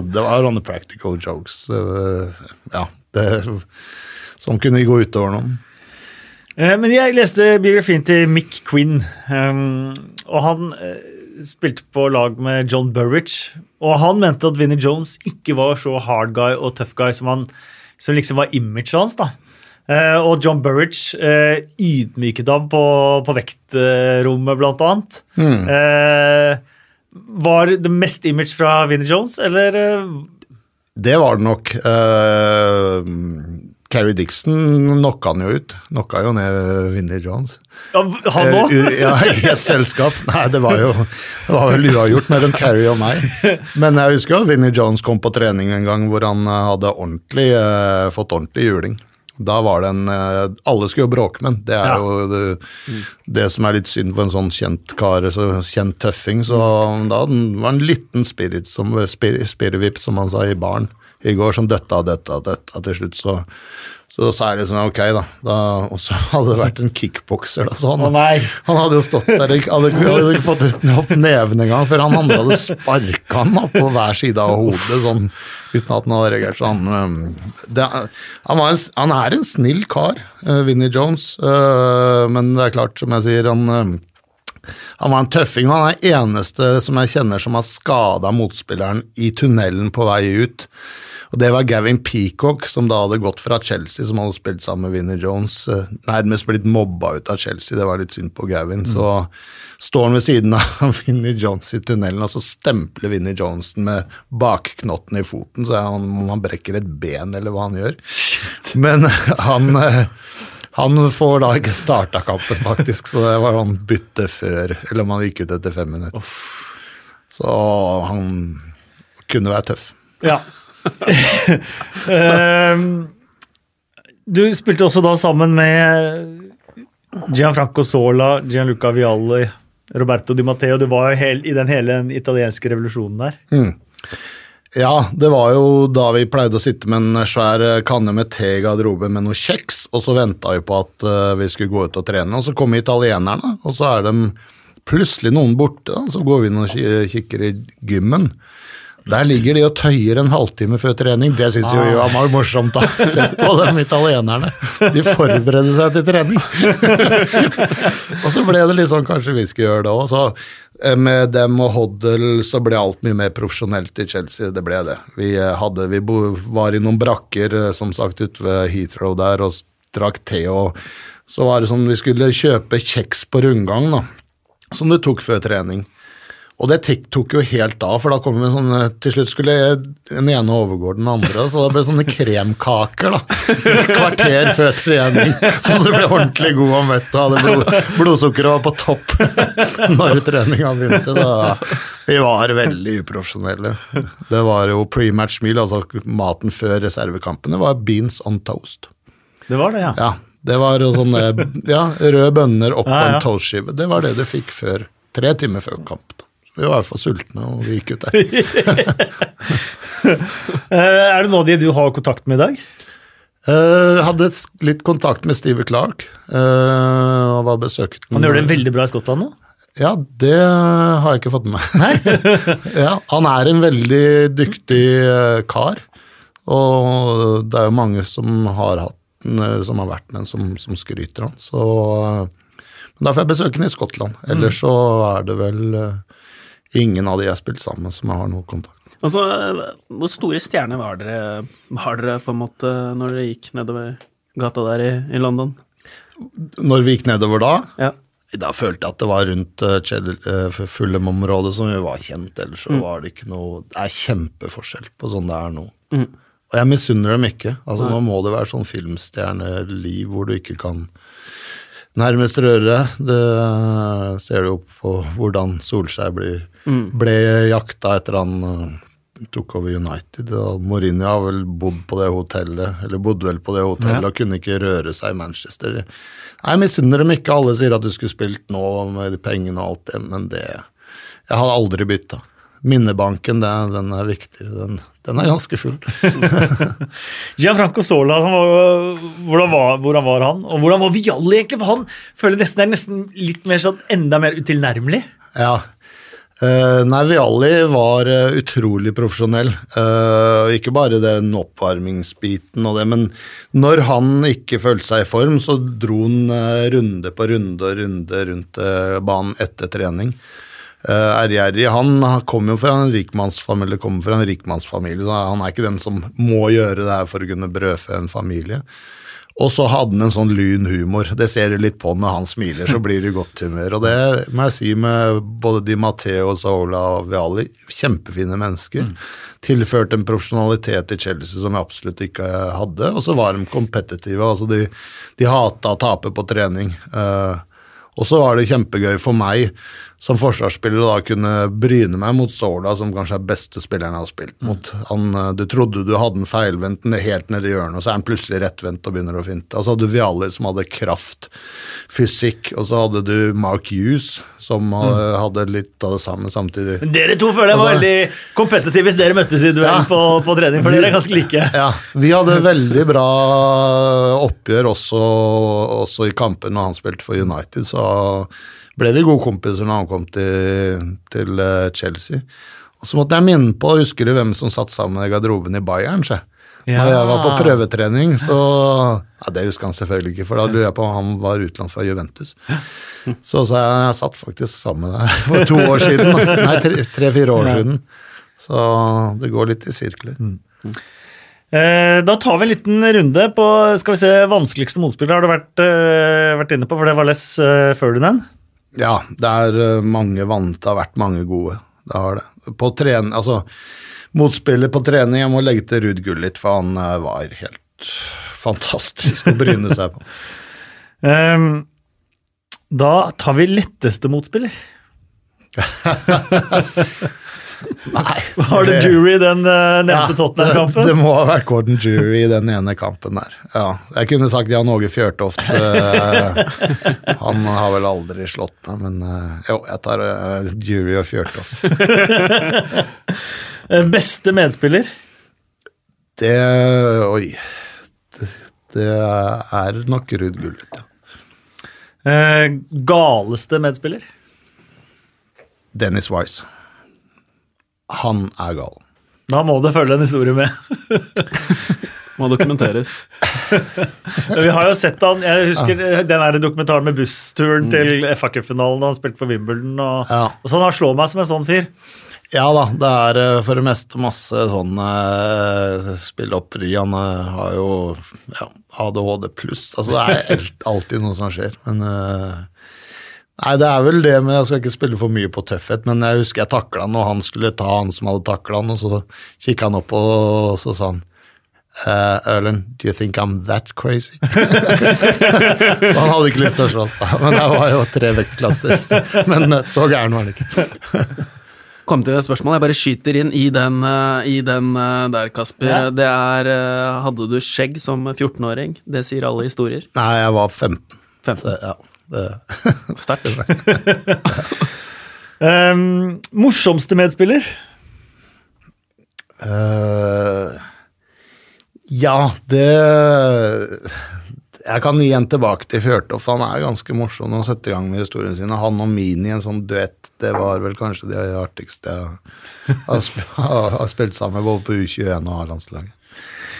B: det var sånne practical jokes. Ja, det, som kunne gå utover noen.
A: Eh, Men jeg leste biografien til Mick Quinn, um, og han eh, spilte på lag med John Burridge. Og han mente at Vinnie Jones ikke var så hard guy og tough guy som, han, som liksom var imaget hans. da. Eh, og John Burridge eh, ydmyket ham på, på vektrommet, blant annet. Eh, var det mest image fra Vinnie Jones, eller eh,
B: Det var det nok. Carrie Dixon knocka han jo ut. Knocka jo ned Vinnie Jones.
A: ja, han òg?
B: Eh, ja, I et selskap. Nei, det var jo det var vel uavgjort mellom Carrie og meg. Men jeg husker jo at Vinnie Jones kom på trening en gang hvor han eh, hadde ordentlig, eh, fått ordentlig juling. Da var det en eh, Alle skulle jo bråke med. Det er
A: Ja.
B: jo det, det som er litt synd for en sånn kjent kar, så kjent tøffing. Så da var det en liten spirit som spir, spirrevipp, som han sa i baren i går, som døtta, døtta, døtta til slutt. Så, så sa jeg liksom ok, da. da og så hadde det vært en kickbokser, da. Så han,
A: oh,
B: han hadde jo stått der og hadde, hadde ikke fått ut opp neven engang, før han andre hadde sparka han da, på hver side av hodet, sånn uten at han hadde reagert. Så han, det, han, var en, han er en snill kar, uh, Vinnie Jones, uh, men det er klart, som jeg sier, han øhm, han var en tøffing. Han er eneste som jeg kjenner som har skada motspilleren i tunnelen på vei ut. Og Det var Gavin Peacock, som da hadde gått fra Chelsea, som hadde spilt sammen med Vinnie Jones. eh, Nærmest blitt mobba ut av Chelsea, det var litt synd på Gavin. Så står han ved siden av Vinnie Jones i tunnelen, og så stempler Vinnie Jones med bakknotten i foten, så han, han brekker et ben, eller hva han gjør. Men han eh, han får da ikke starta kampen, faktisk, så det var han bytte før, eller om han gikk ut etter fem minutter. Så han kunne være tøff.
A: Ja. Ehm, du spilte også da sammen med Gianfranco Sola, Gianluca Vialli, Roberto Di Matteo. Du var jo i den hele den italienske revolusjonen der.
B: Ja, det var jo da vi pleide å sitte med en svær eh, kanne med te i garderoben med noe kjeks, og så venta vi på at eh, vi skulle gå ut og trene, og så kommer italienerne, og så er de plutselig noen borte, da, så går vi inn og kikker i gymmen. Der ligger de og tøyer en halvtime før trening. Det syns jo han var morsomt. da. Se på dem italienerne. De forbereder seg til trening. og så ble det litt sånn kanskje vi skulle gjøre det òg. Så eh, med dem og Hoddle så ble alt mye mer profesjonelt i Chelsea. Det ble det. Vi, eh, hadde, vi var i noen brakker, eh, som sagt, ute ved Heathrow der og drakk te. og Så var det som vi skulle kjøpe kjeks på rundgang, da. Som det tok før trening. Og det tok jo helt av, for da kom vi sånne Til slutt skulle den ene overgå den andre, så det ble sånne kremkaker, da. Et kvarter før trening, så du ble ordentlig god og møtt og hadde blod, blodsukkeret var på topp når treninga begynte. Da. Vi var veldig uprofesjonelle. Det var jo pre-match meal, altså maten før reservekampen. Det var beans on toast.
A: Det var det, ja.
B: Ja, det var sånne ja, røde bønner oppå
A: Ja, ja.
B: en toastskive. Det var det du fikk før, tre timer før kamp. Da. Vi var i hvert fall sultne, og vi gikk ut der.
A: Eh, er det noen av de du har kontakt med i dag?
B: Jeg hadde litt kontakt med Steve Clark. eh, og var besøkt
A: Han gjør det veldig bra i Skottland nå.
B: Ja, det har jeg ikke fått med meg. ja, han er en veldig dyktig eh, kar, og det er jo mange som har hatt eh, som har vært med, som, som skryter av eh, da får jeg besøke han i Skottland. Ellers så er det vel eh, ingen av de jeg har spilt sammen med, som jeg har noe kontakt med.
C: Altså, hvor store stjerner var dere, var dere på en måte når dere gikk nedover gata der i, i London?
B: Når vi gikk nedover da,
C: Ja.
B: da følte jeg at det var rundt uh, Fullem-området som vi var kjent, ellers så var det ikke noe Det er kjempeforskjell på sånn det er nå. Og jeg misunner dem ikke. Altså Nå må det være sånn filmstjerneliv hvor du ikke kan nærmest røre. Det ser du jo på hvordan Solskjær blir, ble jakta etter han eh, tok over United. Og Mourinho har vel bodd på det hotellet, eller bodde vel på det hotellet
A: Ja.
B: og kunne ikke røre seg i Manchester. Jeg misunner dem ikke. Alle sier at du skulle spilt nå med de pengene og alt det, men det Jeg har aldri bytta. minnebanken, den, den er viktigere. Den, den er ganske full.
A: Gianfranco Sola, han var, hvordan, var, hvordan var han? Og hvordan var Vialli egentlig? For han føler nesten, det er nesten litt mer sånn enda mer utilnærmelig.
B: Ja. Uh, nei, Vialli var uh, utrolig profesjonell. Uh, ikke bare den oppvarmingsbiten og det, men når han ikke følte seg i form, så dro han runde på runde og runde rundt banen etter trening. Uh, Ergjerri han kommer jo fra en rikmannsfamilie, kommer fra en rikmannsfamilie, så han er ikke den som må gjøre det her for å kunne brødfø en familie. Og så hadde han en sånn lun humor. Det ser du litt på når han smiler, så blir det godt humør. Og det må jeg si med både Di Matteo, Saola og Viali, kjempefine mennesker. Mm. Tilførte en profesjonalitet i Chelsea som jeg absolutt ikke hadde. Og så var de kompetitive. altså De, de hata å tape på trening. Uh, og så var det kjempegøy for meg som forsvarsspiller da kunne bryne meg mot Sola, som kanskje er beste spilleren jeg har spilt mot. Han, eh, du trodde du hadde en feilvendt helt nede i hjørnet, og så er han plutselig rettvendt og begynner å finte. Og så hadde du Viali som hadde kraft, fysikk, og så hadde du Mark Hughes som mm. hadde litt av det samme samtidig.
A: Dere to føler jeg var altså, veldig kompetitive hvis dere møttes i duell ja, på, på, trening, for vi, dere er ganske like.
B: Ja, vi hadde veldig bra oppgjør også, også i kampen når han spilte for United, så ble vi gode kompiser når han kom til, til eh, Chelsea. Og så måtte jeg minne på, husker du hvem som satt sammen i garderoben i Bayern? Ja. Når jeg var på prøvetrening, så ja, Det husker han selvfølgelig ikke, for da lurer jeg på om han var utenlands fra Juventus. Så, sa jeg, jeg satt faktisk sammen med deg for to år siden. Nei, tre-fire år siden. Så det går litt i sirkler. Mm.
A: Eh, da tar vi en liten runde på skal vi se, vanskeligste motspiller har du vært, uh, vært inne på, for det var Les uh, Ferdinand.
B: Ja, det er uh, mange vant, det har vært mange gode. Det har det. På trening, altså Motspiller på trening, jeg må legge til Ruud Gullit, for han var helt fantastisk å bryne seg på. um,
A: da tar vi letteste motspiller. Nei. Var det jury i den uh, nevnte ja, Tottenham-kampen?
B: Det, det, må ha vært Gordon Jury i den ene kampen der. Ja, jeg kunne sagt Jan Åge Fjørtoft. Uh, han har vel aldri slått meg, men uh, jo, jeg tar Jury og Fjørtoft.
A: Beste medspiller?
B: Det Oi. Det, det er nok Ruud Gullit, ja.
A: galeste medspiller?
B: Dennis Wise han er gal.
A: Da må det følge en historie med.
C: må dokumenteres.
A: vi har jo sett han Jeg husker ja. den der dokumentaren med bussturen mm. til FA-cupfinalen da han spilte for Wimbledon. Og, ja. og sånn, Han slår meg som en sånn fyr.
B: Ja da, det er eh, for det meste masse sånn uh, spilleopperi. Han uh, har jo ja, ADHD pluss. Altså, det er alltid noe som skjer. Men uh, Nei, det er vel det men Jeg skal ikke spille for mye på tøffhet, men jeg husker jeg takla han, og han skulle ta han som hadde takla han, og så kikka han opp, og så sa han Uh, Erlend, do you think I'm that crazy? han hadde ikke lyst til å slåss, da. Men jeg var jo tre vektklasser. Men så gæren var han ikke.
C: Kom til det spørsmålet. Jeg bare skyter inn i den, i den der, Kasper. Ja. Det er Hadde du skjegg som 14-åring? Det sier alle historier.
B: Nei, jeg var 15.
C: 15. Så,
B: ja.
C: Sterkt.
A: um, morsomste medspiller?
B: Uh, ja, det Jeg kan igjen tilbake til Fjørtoft. Han er ganske morsom å sette i gang med historiene sine. Han og Mini i en sånn duett, det var vel kanskje det artigste jeg har, spilt sammen med, både på U21 og A-landslaget.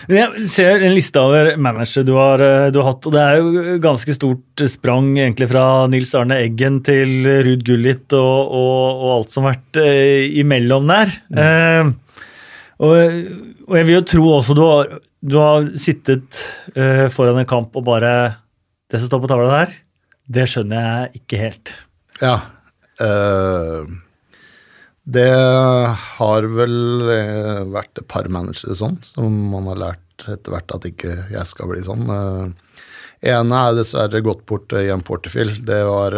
A: Jeg ser en liste over managere du har, eh, du har, hatt, og det er jo ganske stort sprang egentlig fra Nils Arne Eggen til Ruud Gullit og, og, og, alt som har vært eh, imellom der. Mm. Eh, og, og, jeg vil jo tro også du har, du har sittet eh, foran en kamp og bare Det som står på tavla der, det skjønner jeg ikke helt.
B: Ja. Uh det har vel eh, vært et par managere sånn, som man har lært etter hvert at ikke jeg skal bli sånn. Uh, ene er dessverre gått bort i en porterfill. Det var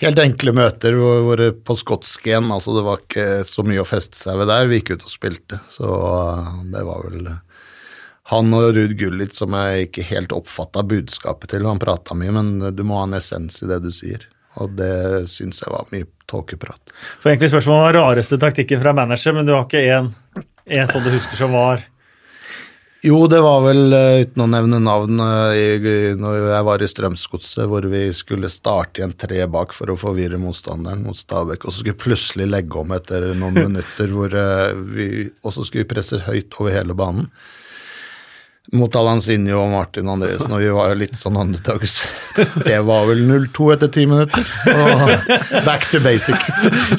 B: helt enkle møter hvor, på skotsk igjen, altså det var ikke så mye å feste seg ved der. Vi gikk ut og spilte, så det var vel han og Ruud Gullit som jeg ikke helt oppfatta budskapet til. Han prata mye, men du må ha en essens i det du sier. Og det syns jeg var mye tåkeprat.
A: For egentlig spørsmålet var rareste taktikken fra manager, men du har ikke en, en sånn du husker som var
B: Jo, det var vel, eh, uten å nevne navn, eh, når jeg var i Strømsgodset, hvor vi skulle starte i en tre bak for å forvirre motstanderen mot Stabæk, og så skulle vi plutselig legge om etter noen minutter, hvor eh, vi, og så skulle presse høyt over hele banen. Mot Alansinho og Martin Andresen, og vi var jo litt sånn underdogs. Det var vel 0-2 etter ti minutter. Og back to basic.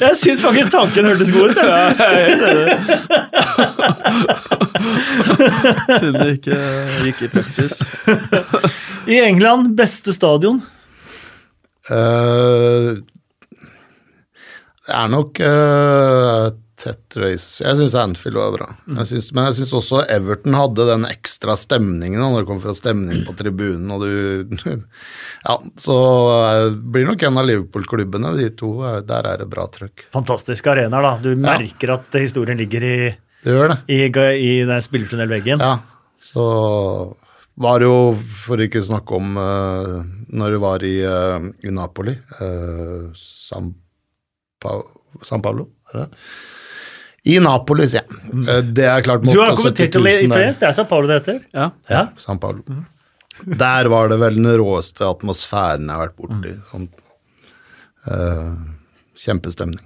A: Jeg syns faktisk tanken hørtes god ut.
C: Siden det ikke gikk i praksis.
A: I England, beste stadion.
B: Uh, det er nok uh, tett race. Jeg syns Anfield var bra. Jeg synes, men jeg syns også Everton hadde den ekstra stemningen når det kom fra stemning på tribunen. og du, ja, Så eh, blir nok en av Liverpool-klubbene, de to. eh, Der er det bra trøkk.
A: Fantastiske arenaer, da. Du merker at historien ligger i,
B: Det gjør det.
A: i, i den spillertunnelveggen.
B: Ja, så var jo, for ikke å snakke om uh, når det var i, uh, i Napoli uh, San, pa San Paolo, er det? I Napoli, sier jeg. Eh, det er klart
A: Du har
B: mot
A: kommentert
B: 70 000
A: til italiensk, det er San Paolo det heter.
C: Ja.
A: Ja.
B: San Paolo. Der var det vel den råeste atmosfæren jeg har vært borti. Sånn, uh, kjempestemning.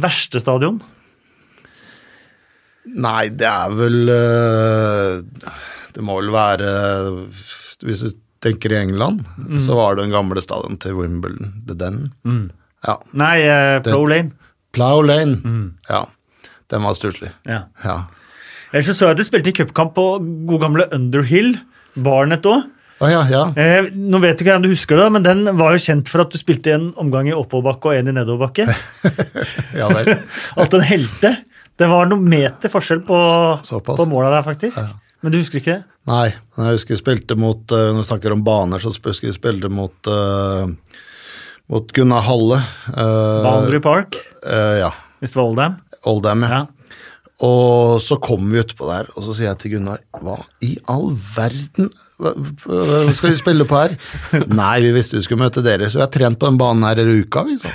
A: Verste stadion?
B: Nei, det er vel uh, Det må vel være Hvis du tenker i England, så var det den gamle stadion til Wimbledon, The Den. Ja.
A: Nei, uh, Plow Lane.
B: Plow Lane. Ja. Den var stusslig.
A: Ja.
B: Ja.
A: Ellers så så jeg at du spilte i cupkamp på god gamle Underhill. Barnet òg.
B: Oh, ja, ja.
A: Eh, nå vet ikke jeg om du husker det, men den var jo kjent for at du spilte en omgang i oppoverbakke og en i nedoverbakke.
B: Ja vel.
A: At den helte. Det var noen meter forskjell på,
B: Såpass.
A: på måla der, faktisk. Men du husker ikke det?
B: Nei, men jeg husker jeg spilte mot øh, Når vi snakker om baner, så husker jeg spilte mot uh, mot Gunnar Halle. Uh,
A: Boundary Park,
B: Uh, ja.
A: hvis det var Oldham.
B: Oldham, ja. Og så kommer vi utpå der, og så sier jeg til Gunnar Hva i all verden hva skal vi spille på her? Nei, vi visste vi skulle møte dere, så vi har trent på den banen her i uka, vi, så.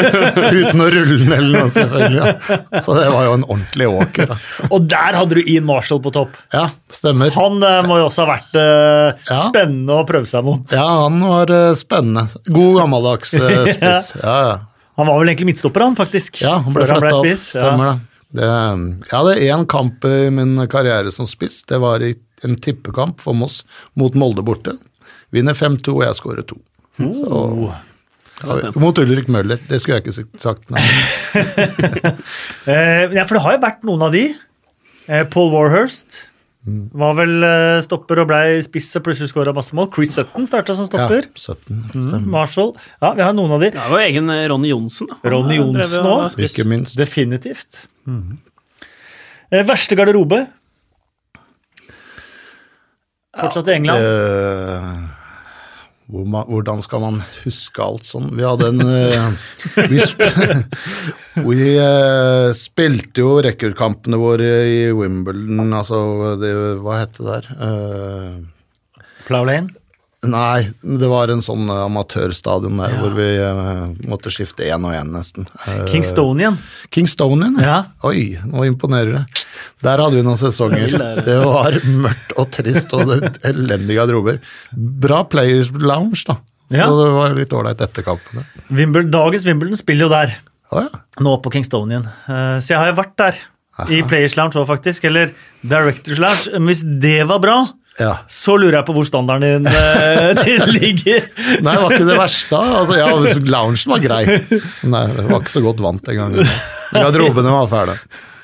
B: Uten å rulle den eller noe, selvfølgelig. Ja. Så det var jo en ordentlig åker.
A: Og der hadde du Ian Marshall på topp.
B: Ja, stemmer.
A: Han eh, må jo også ha vært eh,
B: Ja.
A: spennende å prøve seg mot.
B: Ja, han var eh, spennende. God gammeldags eh, spiss. Ja, ja.
A: Han var vel egentlig midtstopper, han, faktisk.
B: Ja, han ble flytta opp. Stemmer det. det. Jeg hadde én kamp i min karriere som spiss. Det var i en tippekamp for Moss mot Molde borte. Vinner 5-2, og jeg skårer to. Så,
A: Oh.
B: ja, mot Ulrik Møller. Det skulle jeg ikke sagt. Nei.
A: Eh, ja, for det har jo vært noen av de. Eh, Paul Warhurst. Var vel eh, stopper og blei spiss og plutselig skåra masse mål. Chris Sutton starta som
B: Ja,
A: stopper.
B: 17.
A: Mm, Marshall. Ja, vi har noen av de.
C: Det var jo egen eh, Ronny Johnsen.
A: Ronny
C: eh,
A: Johnsen
C: spiss.
B: Ikke minst.
A: Definitivt. Eh, verste garderobe? Fortsatt i England.
B: Eh, hvor man, hvordan skal man huske alt sånn? Vi hadde en uh, Vi, sp vi uh, spilte jo rekordkampene våre i Wimbledon, altså det, Hva het det der? Uh,
A: Plow Lane.
B: Nei, det var en sånn eh, amatørstadion der
A: Ja.
B: hvor vi uh, måtte skifte én og én, nesten. Eh,
A: Kingstonian.
B: Kingstonian, ja. Oi, nå imponerer det. Der hadde vi noen sesonger.
C: Det
B: var mørkt og trist og det elendige garderober. Bra Players Lounge, da. Så
A: Ja.
B: det var litt ålreit etter kampene.
A: Wimbledon, dagens Wimbledon spiller jo der,
B: Oh, ja.
A: nå på Kingstonian. Uh, så jeg har jo vært der. I Players Lounge òg, faktisk. Eller Directors Lounge. Men hvis det var bra,
B: ja.
A: så lurer jeg på hvor standarden din, eh, din ligger.
B: Nei, det var ikke det verste. Altså, ja, Loungen var grei. Nei, det var ikke så godt vant den gangen. Garderobene var fæle.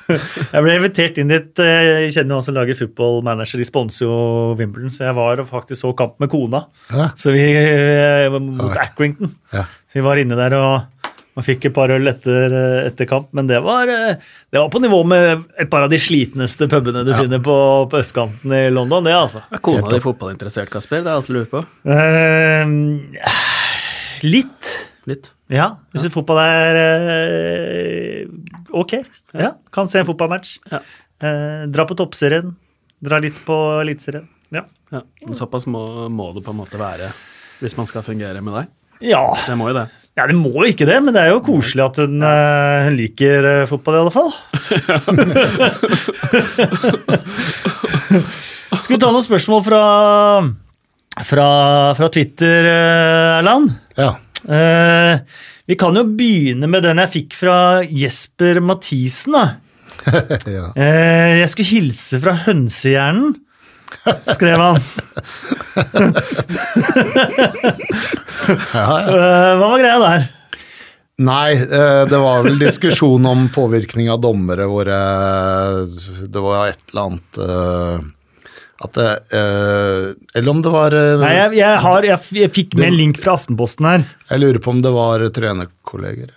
A: Jeg ble invitert inn dit. eh, Jeg kjenner noen som lager football manager. De sponser jo Wimbledon, så jeg var og faktisk så kamp med kona.
B: Ja.
A: Så vi eh, mot Accrington.
B: Ja.
A: Vi var inne der og man fikk et par øl etter, eh, etter kamp, men det var, eh, det var på nivå med et par av de slitneste pubene du
B: Ja.
A: finner på, på østkanten i London, det, altså.
C: Er kona di fotballinteressert, Kasper? Det er alt du lurer på.
A: Eh, litt.
C: Litt.
A: Ja, hvis fotball er eh, ok. Ja, kan se en fotballmatch.
C: Ja.
A: Eh, dra på toppserien. Dra litt på eliteserien. Ja.
C: Ja. Såpass må, må det på en måte være hvis man skal fungere med deg.
A: ja.
C: Det må jo det.
A: Ja, det må jo ikke det, men det er jo koselig at hun, eh, hun liker eh, fotball, i alle fall. Skal vi ta noen spørsmål fra, fra, fra Twitter, eh, Erland?
B: Ja.
A: Eh, vi kan jo begynne med den jeg fikk fra Jesper Mathisen. da.
B: ja.
A: Eh, jeg skulle hilse fra hønsehjernen, skrev han.
B: ja, ja.
A: Eh, hva var greia der?
B: Nei, eh, det var vel diskusjon om påvirkning av dommere hvor det var et eller annet eh, at det, eh, Eller om det var eh,
A: Nei, jeg, jeg, har, jeg, jeg fikk med en link fra Aftenposten her.
B: Jeg lurer på om det var trenerkolleger.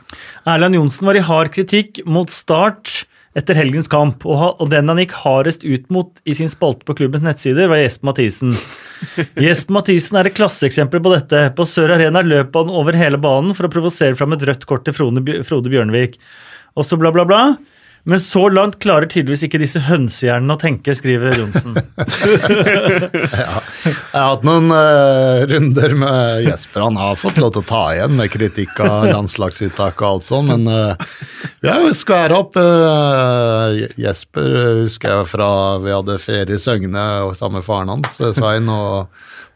A: Erland Johnsen var i hard kritikk mot Start etter helgens kamp, og, den han gikk hardest ut mot i sin spalte på klubbens nettsider, var Jesper Mathisen. Jesper Mathisen er et klasseeksempel på dette. På Sør Arena løp han over hele banen for å provosere fram et rødt kort til Frode, Frode Bjørnevik. Og så bla, bla, bla. Men så langt klarer tydeligvis ikke disse hønsehjernene å tenke, skriver Johnsen.
B: Jeg har hatt noen uh, runder med Jesper. Han har fått lov til å ta igjen med kritikk av landslagsuttak og alt sånt, men uh, har jo skværa opp. uh, Jesper husker jeg fra vi hadde ferie i Søgne og sammen med faren hans, eh, Svein. og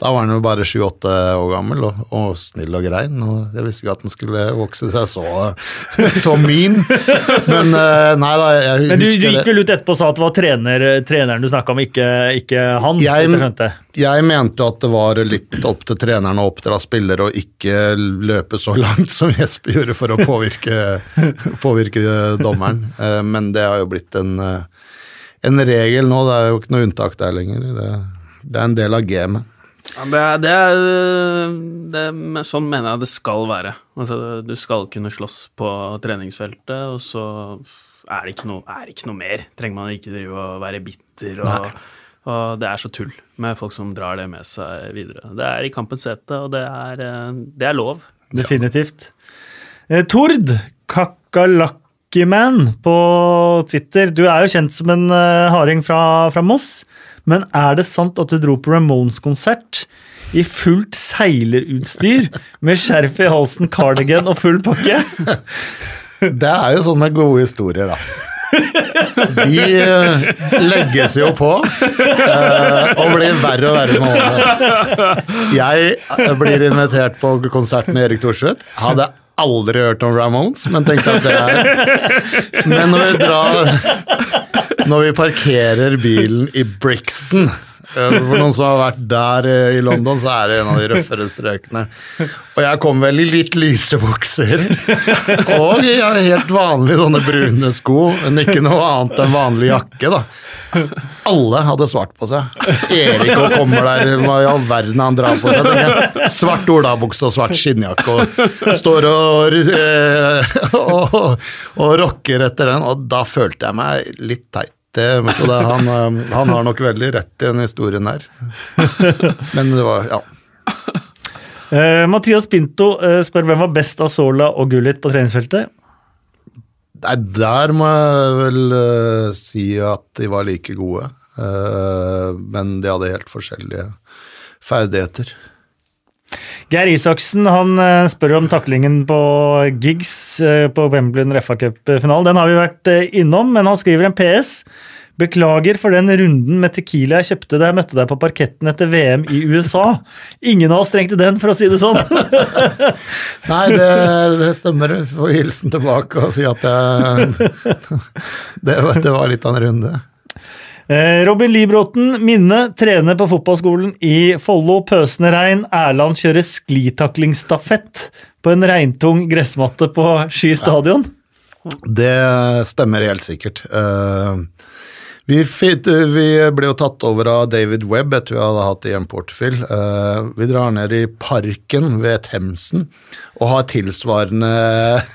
B: da var han jo bare sju-åtte år gammel og, og snill og grein. og Jeg visste ikke at han skulle vokse seg så, så min. Men eh, nei da, jeg
A: Men du, du gikk vel ut etterpå og sa at det var trener, treneren du snakka om, ikke, ikke han?
B: Jeg-.
A: Jeg
B: mente at det var litt opp til treneren å oppdra spillere og ikke løpe så langt som Jesper gjorde for å påvirke, påvirke dommeren. Eh, Men det har jo blitt en, eh, en regel nå, det er jo ikke noe unntak der lenger. Det, det er en del av gamet.
C: Ja, det er, det er, det er Sånn mener jeg det skal være. Altså, du skal kunne slåss på treningsfeltet, og så er det ikke noe, er det ikke noe mer. Trenger man ikke drive og være bitter. Og, og det er så tull med folk som drar det med seg videre. Det er i kampens hete, og det er, eh, det er lov.
A: Definitivt. Eh, Tord Kakalakkiman på Twitter. Du er jo kjent som en eh, harding fra, fra Moss, men er det sant at du dro på Ramones-konsert i fullt seilerutstyr med skjerf i halsen, cardigan og full pakke?
B: Det er jo sånn med gode historier, da. De eh, legges jo på eh, og blir verre og verre med årene. Jeg eh, blir invitert på konserten med Erik Thorsvedt. Hadde aldri hørt om Ramones, men tenkte at det er Men når vi drar Når vi parkerer bilen i Brixton for noen som har vært der eh, i London, så er det en av de røffere strøkene. Og jeg kom vel i litt lyse bukser. Og i helt vanlige sånne brune sko, men ikke noe annet enn vanlig jakke, da. Alle hadde svart på seg. Erik og kommer der, hva i all verden han drar på seg? Svart olabukse og svart skinnjakke, og står og, og, og, og rocker etter den. Og da følte jeg meg litt teit. Det, så det, han, eh, han har nok veldig rett i den historien der. Men det var Ja.
A: Uh, Mathias Pinto uh, spør hvem var best av Sola og Gullit på treningsfeltet.
B: Nei, der må jeg vel uh, si at de var like gode. Men de hadde helt forskjellige ferdigheter.
A: Geir Isaksen han eh, spør om taklingen på Giggs eh, på Wembley FA Cup-finalen. Den har vi vært eh, innom, men han skriver en PS. Beklager for den runden med Tequila jeg kjøpte da jeg møtte deg på parketten etter VM i USA. Ingen av oss trengte den, for å si det sånn.
B: Nei, det, det stemmer. Får hilsen tilbake og si at jeg, det, det var litt av en runde.
A: Eh, Robin Libråten, minne, trener på fotballskolen i Follo. Pøsende regn. Erland kjører sklitaklingsstafett på en regntung gressmatte på Ski stadion.
B: Det stemmer helt sikkert. Eh, vi, fit- vi ble jo tatt over av David Webb etter vi hadde hatt i en. Eh, vi drar ned i parken ved Themsen og har tilsvarende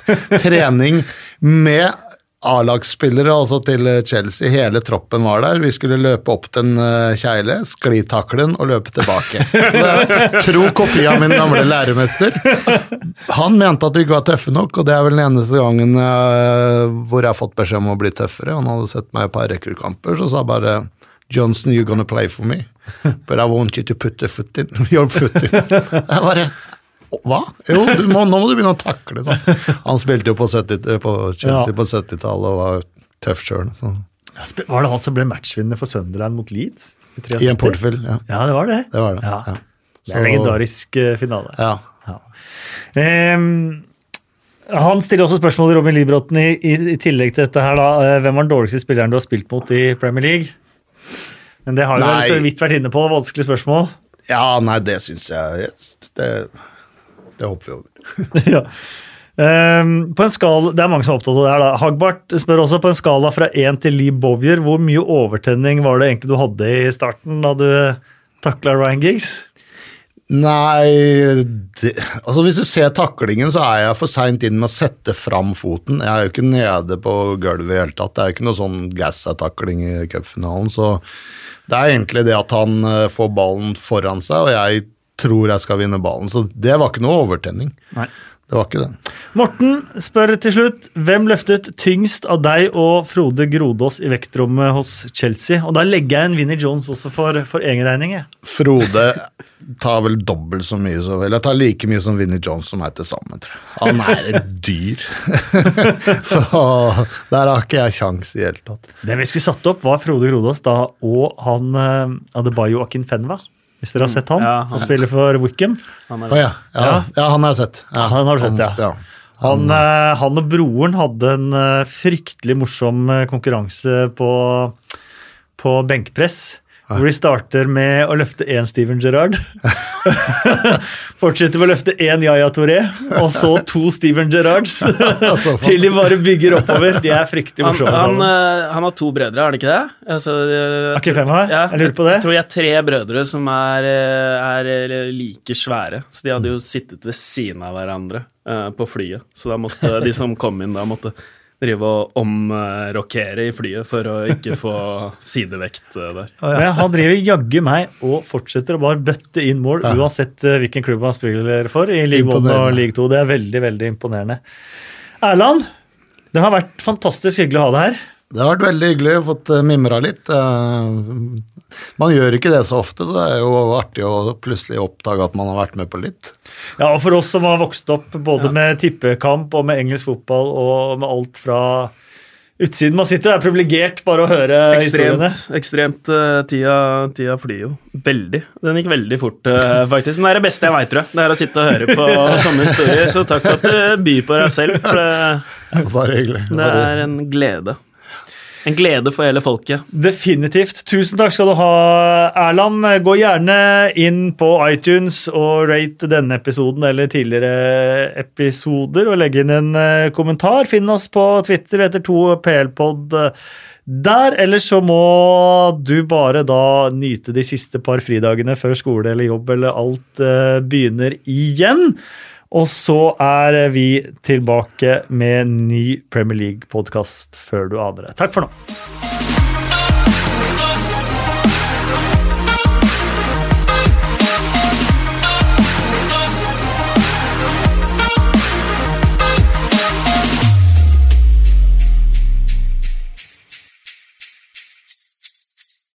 B: trening med A-lagsspillere, altså til Chelsea. Hele troppen var der. Vi skulle løpe opp den en Kjeile, sklitakle den og løpe tilbake. Så det er tro kopi av min gamle læremester. Han mente at vi ikke var tøffe nok, og det er vel den eneste gangen eh, hvor jeg har fått beskjed om å bli tøffere. Han hadde sett meg i et par rekruttkamper, så sa bare Johnson, you're gonna play for me, but I want you to put the foot in, your foot in. Jeg bare Hva? Jo, må, nå må du begynne å takle sånn. Han spilte jo på, 70, på Chelsea
A: Ja.
B: på 70-tallet og var tøff sjøl.
A: Var det han som ble matchvinner for Sunderland mot Leeds? I
B: I en portefølje, ja.
A: Ja, det var det.
B: Det var det.
A: Ja.
B: Ja.
A: Det er en legendarisk eh, finale.
B: Ja.
A: Ja. Ehm, han stiller også spørsmål til Robin Librotten, i, i, i tillegg til dette her. da, eh, Hvem var den dårligste spilleren du har spilt mot i Premier League? Men det har du vel så vidt vært inne på. Vanskelig spørsmål.
B: ja, nei, det syns jeg Det, det hopper vi over.
A: ja. Um, på en skala, Det er mange som er opptatt av det her. da. Hagbart spør også på en skala fra 1 til Lee Bowyer, hvor mye overtenning var det egentlig du hadde i starten da du takla Ryan Giggs?
B: Nei det, altså Hvis du ser taklingen, så er jeg for seint inn med å sette fram foten. Jeg er jo ikke nede på gulvet i det hele tatt. Det er jo ikke noe sånn Gassa-takling i cupfinalen. Så det er egentlig det at han eh, får ballen foran seg, og jeg tror jeg skal vinne ballen. Så det var ikke noe overtenning.
A: Nei.
B: Det var ikke det.
A: Morten spør til slutt hvem løftet tyngst av deg og Frode Grodås i vektrommet hos Chelsea. Og da legger jeg inn Vinnie Jones også for, for egen regning.
B: Frode tar vel dobbelt så mye som Eller tar like mye som Vinnie Jones som er til sammen. Han er et dyr. så der har ikke jeg kjangs i det hele tatt.
A: Det vi skulle satt opp, var Frode Grodås da, og han eh, Adebayo Akinfenwa. Hvis dere har sett han,
C: Ja,
A: som spiller for Wickham.
C: Han
B: Å
C: oh,
B: ja. Ja, ja, han har jeg sett. Ja,
A: Han har du sett, ja. Han, eh, han og broren hadde en eh, fryktelig morsom eh, konkurranse på, på benkpress. Hvor de starter med å løfte én Steven Gerrard. Fortsetter med å løfte én Yaya Toré, og så to Steven Gerrards. til de bare bygger oppover. De er fryktelig
C: han,
A: morsomme.
C: han,
A: sammen.
C: eh, han har to brødre, er det ikke det? Altså,
A: er ikke fem her?
C: Ja,
A: Jeg lurer på det.
C: Jeg tror jeg har tre brødre som er, eh, er eh, like svære. Så de hadde jo sittet ved siden av hverandre eh, på flyet. Så da måtte de som kom inn da, måtte drive og omrokere i flyet for å ikke få sidevekt eh, der.
A: Men han driver jaggu meg og fortsetter å bare bøtte inn mål, uansett eh, hvilken klubb han spiller for i League 1 og. League 2. Det er veldig, veldig imponerende. Erland, det har vært fantastisk hyggelig å ha deg her.
B: Det har vært veldig hyggelig å fått eh, mimra litt. Eh, Man gjør ikke det så ofte, så det er jo artig å plutselig oppdage at man har vært med på litt.
A: Ja, og For oss som har vokst opp både med tippekamp og med engelsk fotball og med alt fra utsiden Man sitter og er privilegert bare å høre historiene.
C: Ekstremt. ekstremt eh, tida, tida flyr jo. Veldig. Den gikk veldig fort, faktisk. Men det er det beste jeg veit, tror jeg. Det er å sitte og høre på sånne historier. Så takk for at du byr på deg selv. For det,
B: Bare hyggelig.
C: det er en glede. En glede for hele folket.
A: Definitivt. Tusen takk skal du ha, Erland. Gå gjerne inn på iTunes og rate denne episoden eller tidligere episoder og legge inn en eh, kommentar. Finn oss på Twitter etter 2PL-pod der. Eller så må du bare da nyte de siste par fridagene før skole eller jobb eller alt eh, begynner igjen. Og så er vi tilbake med ny Premier League-podkast før du aner det. Takk for nå.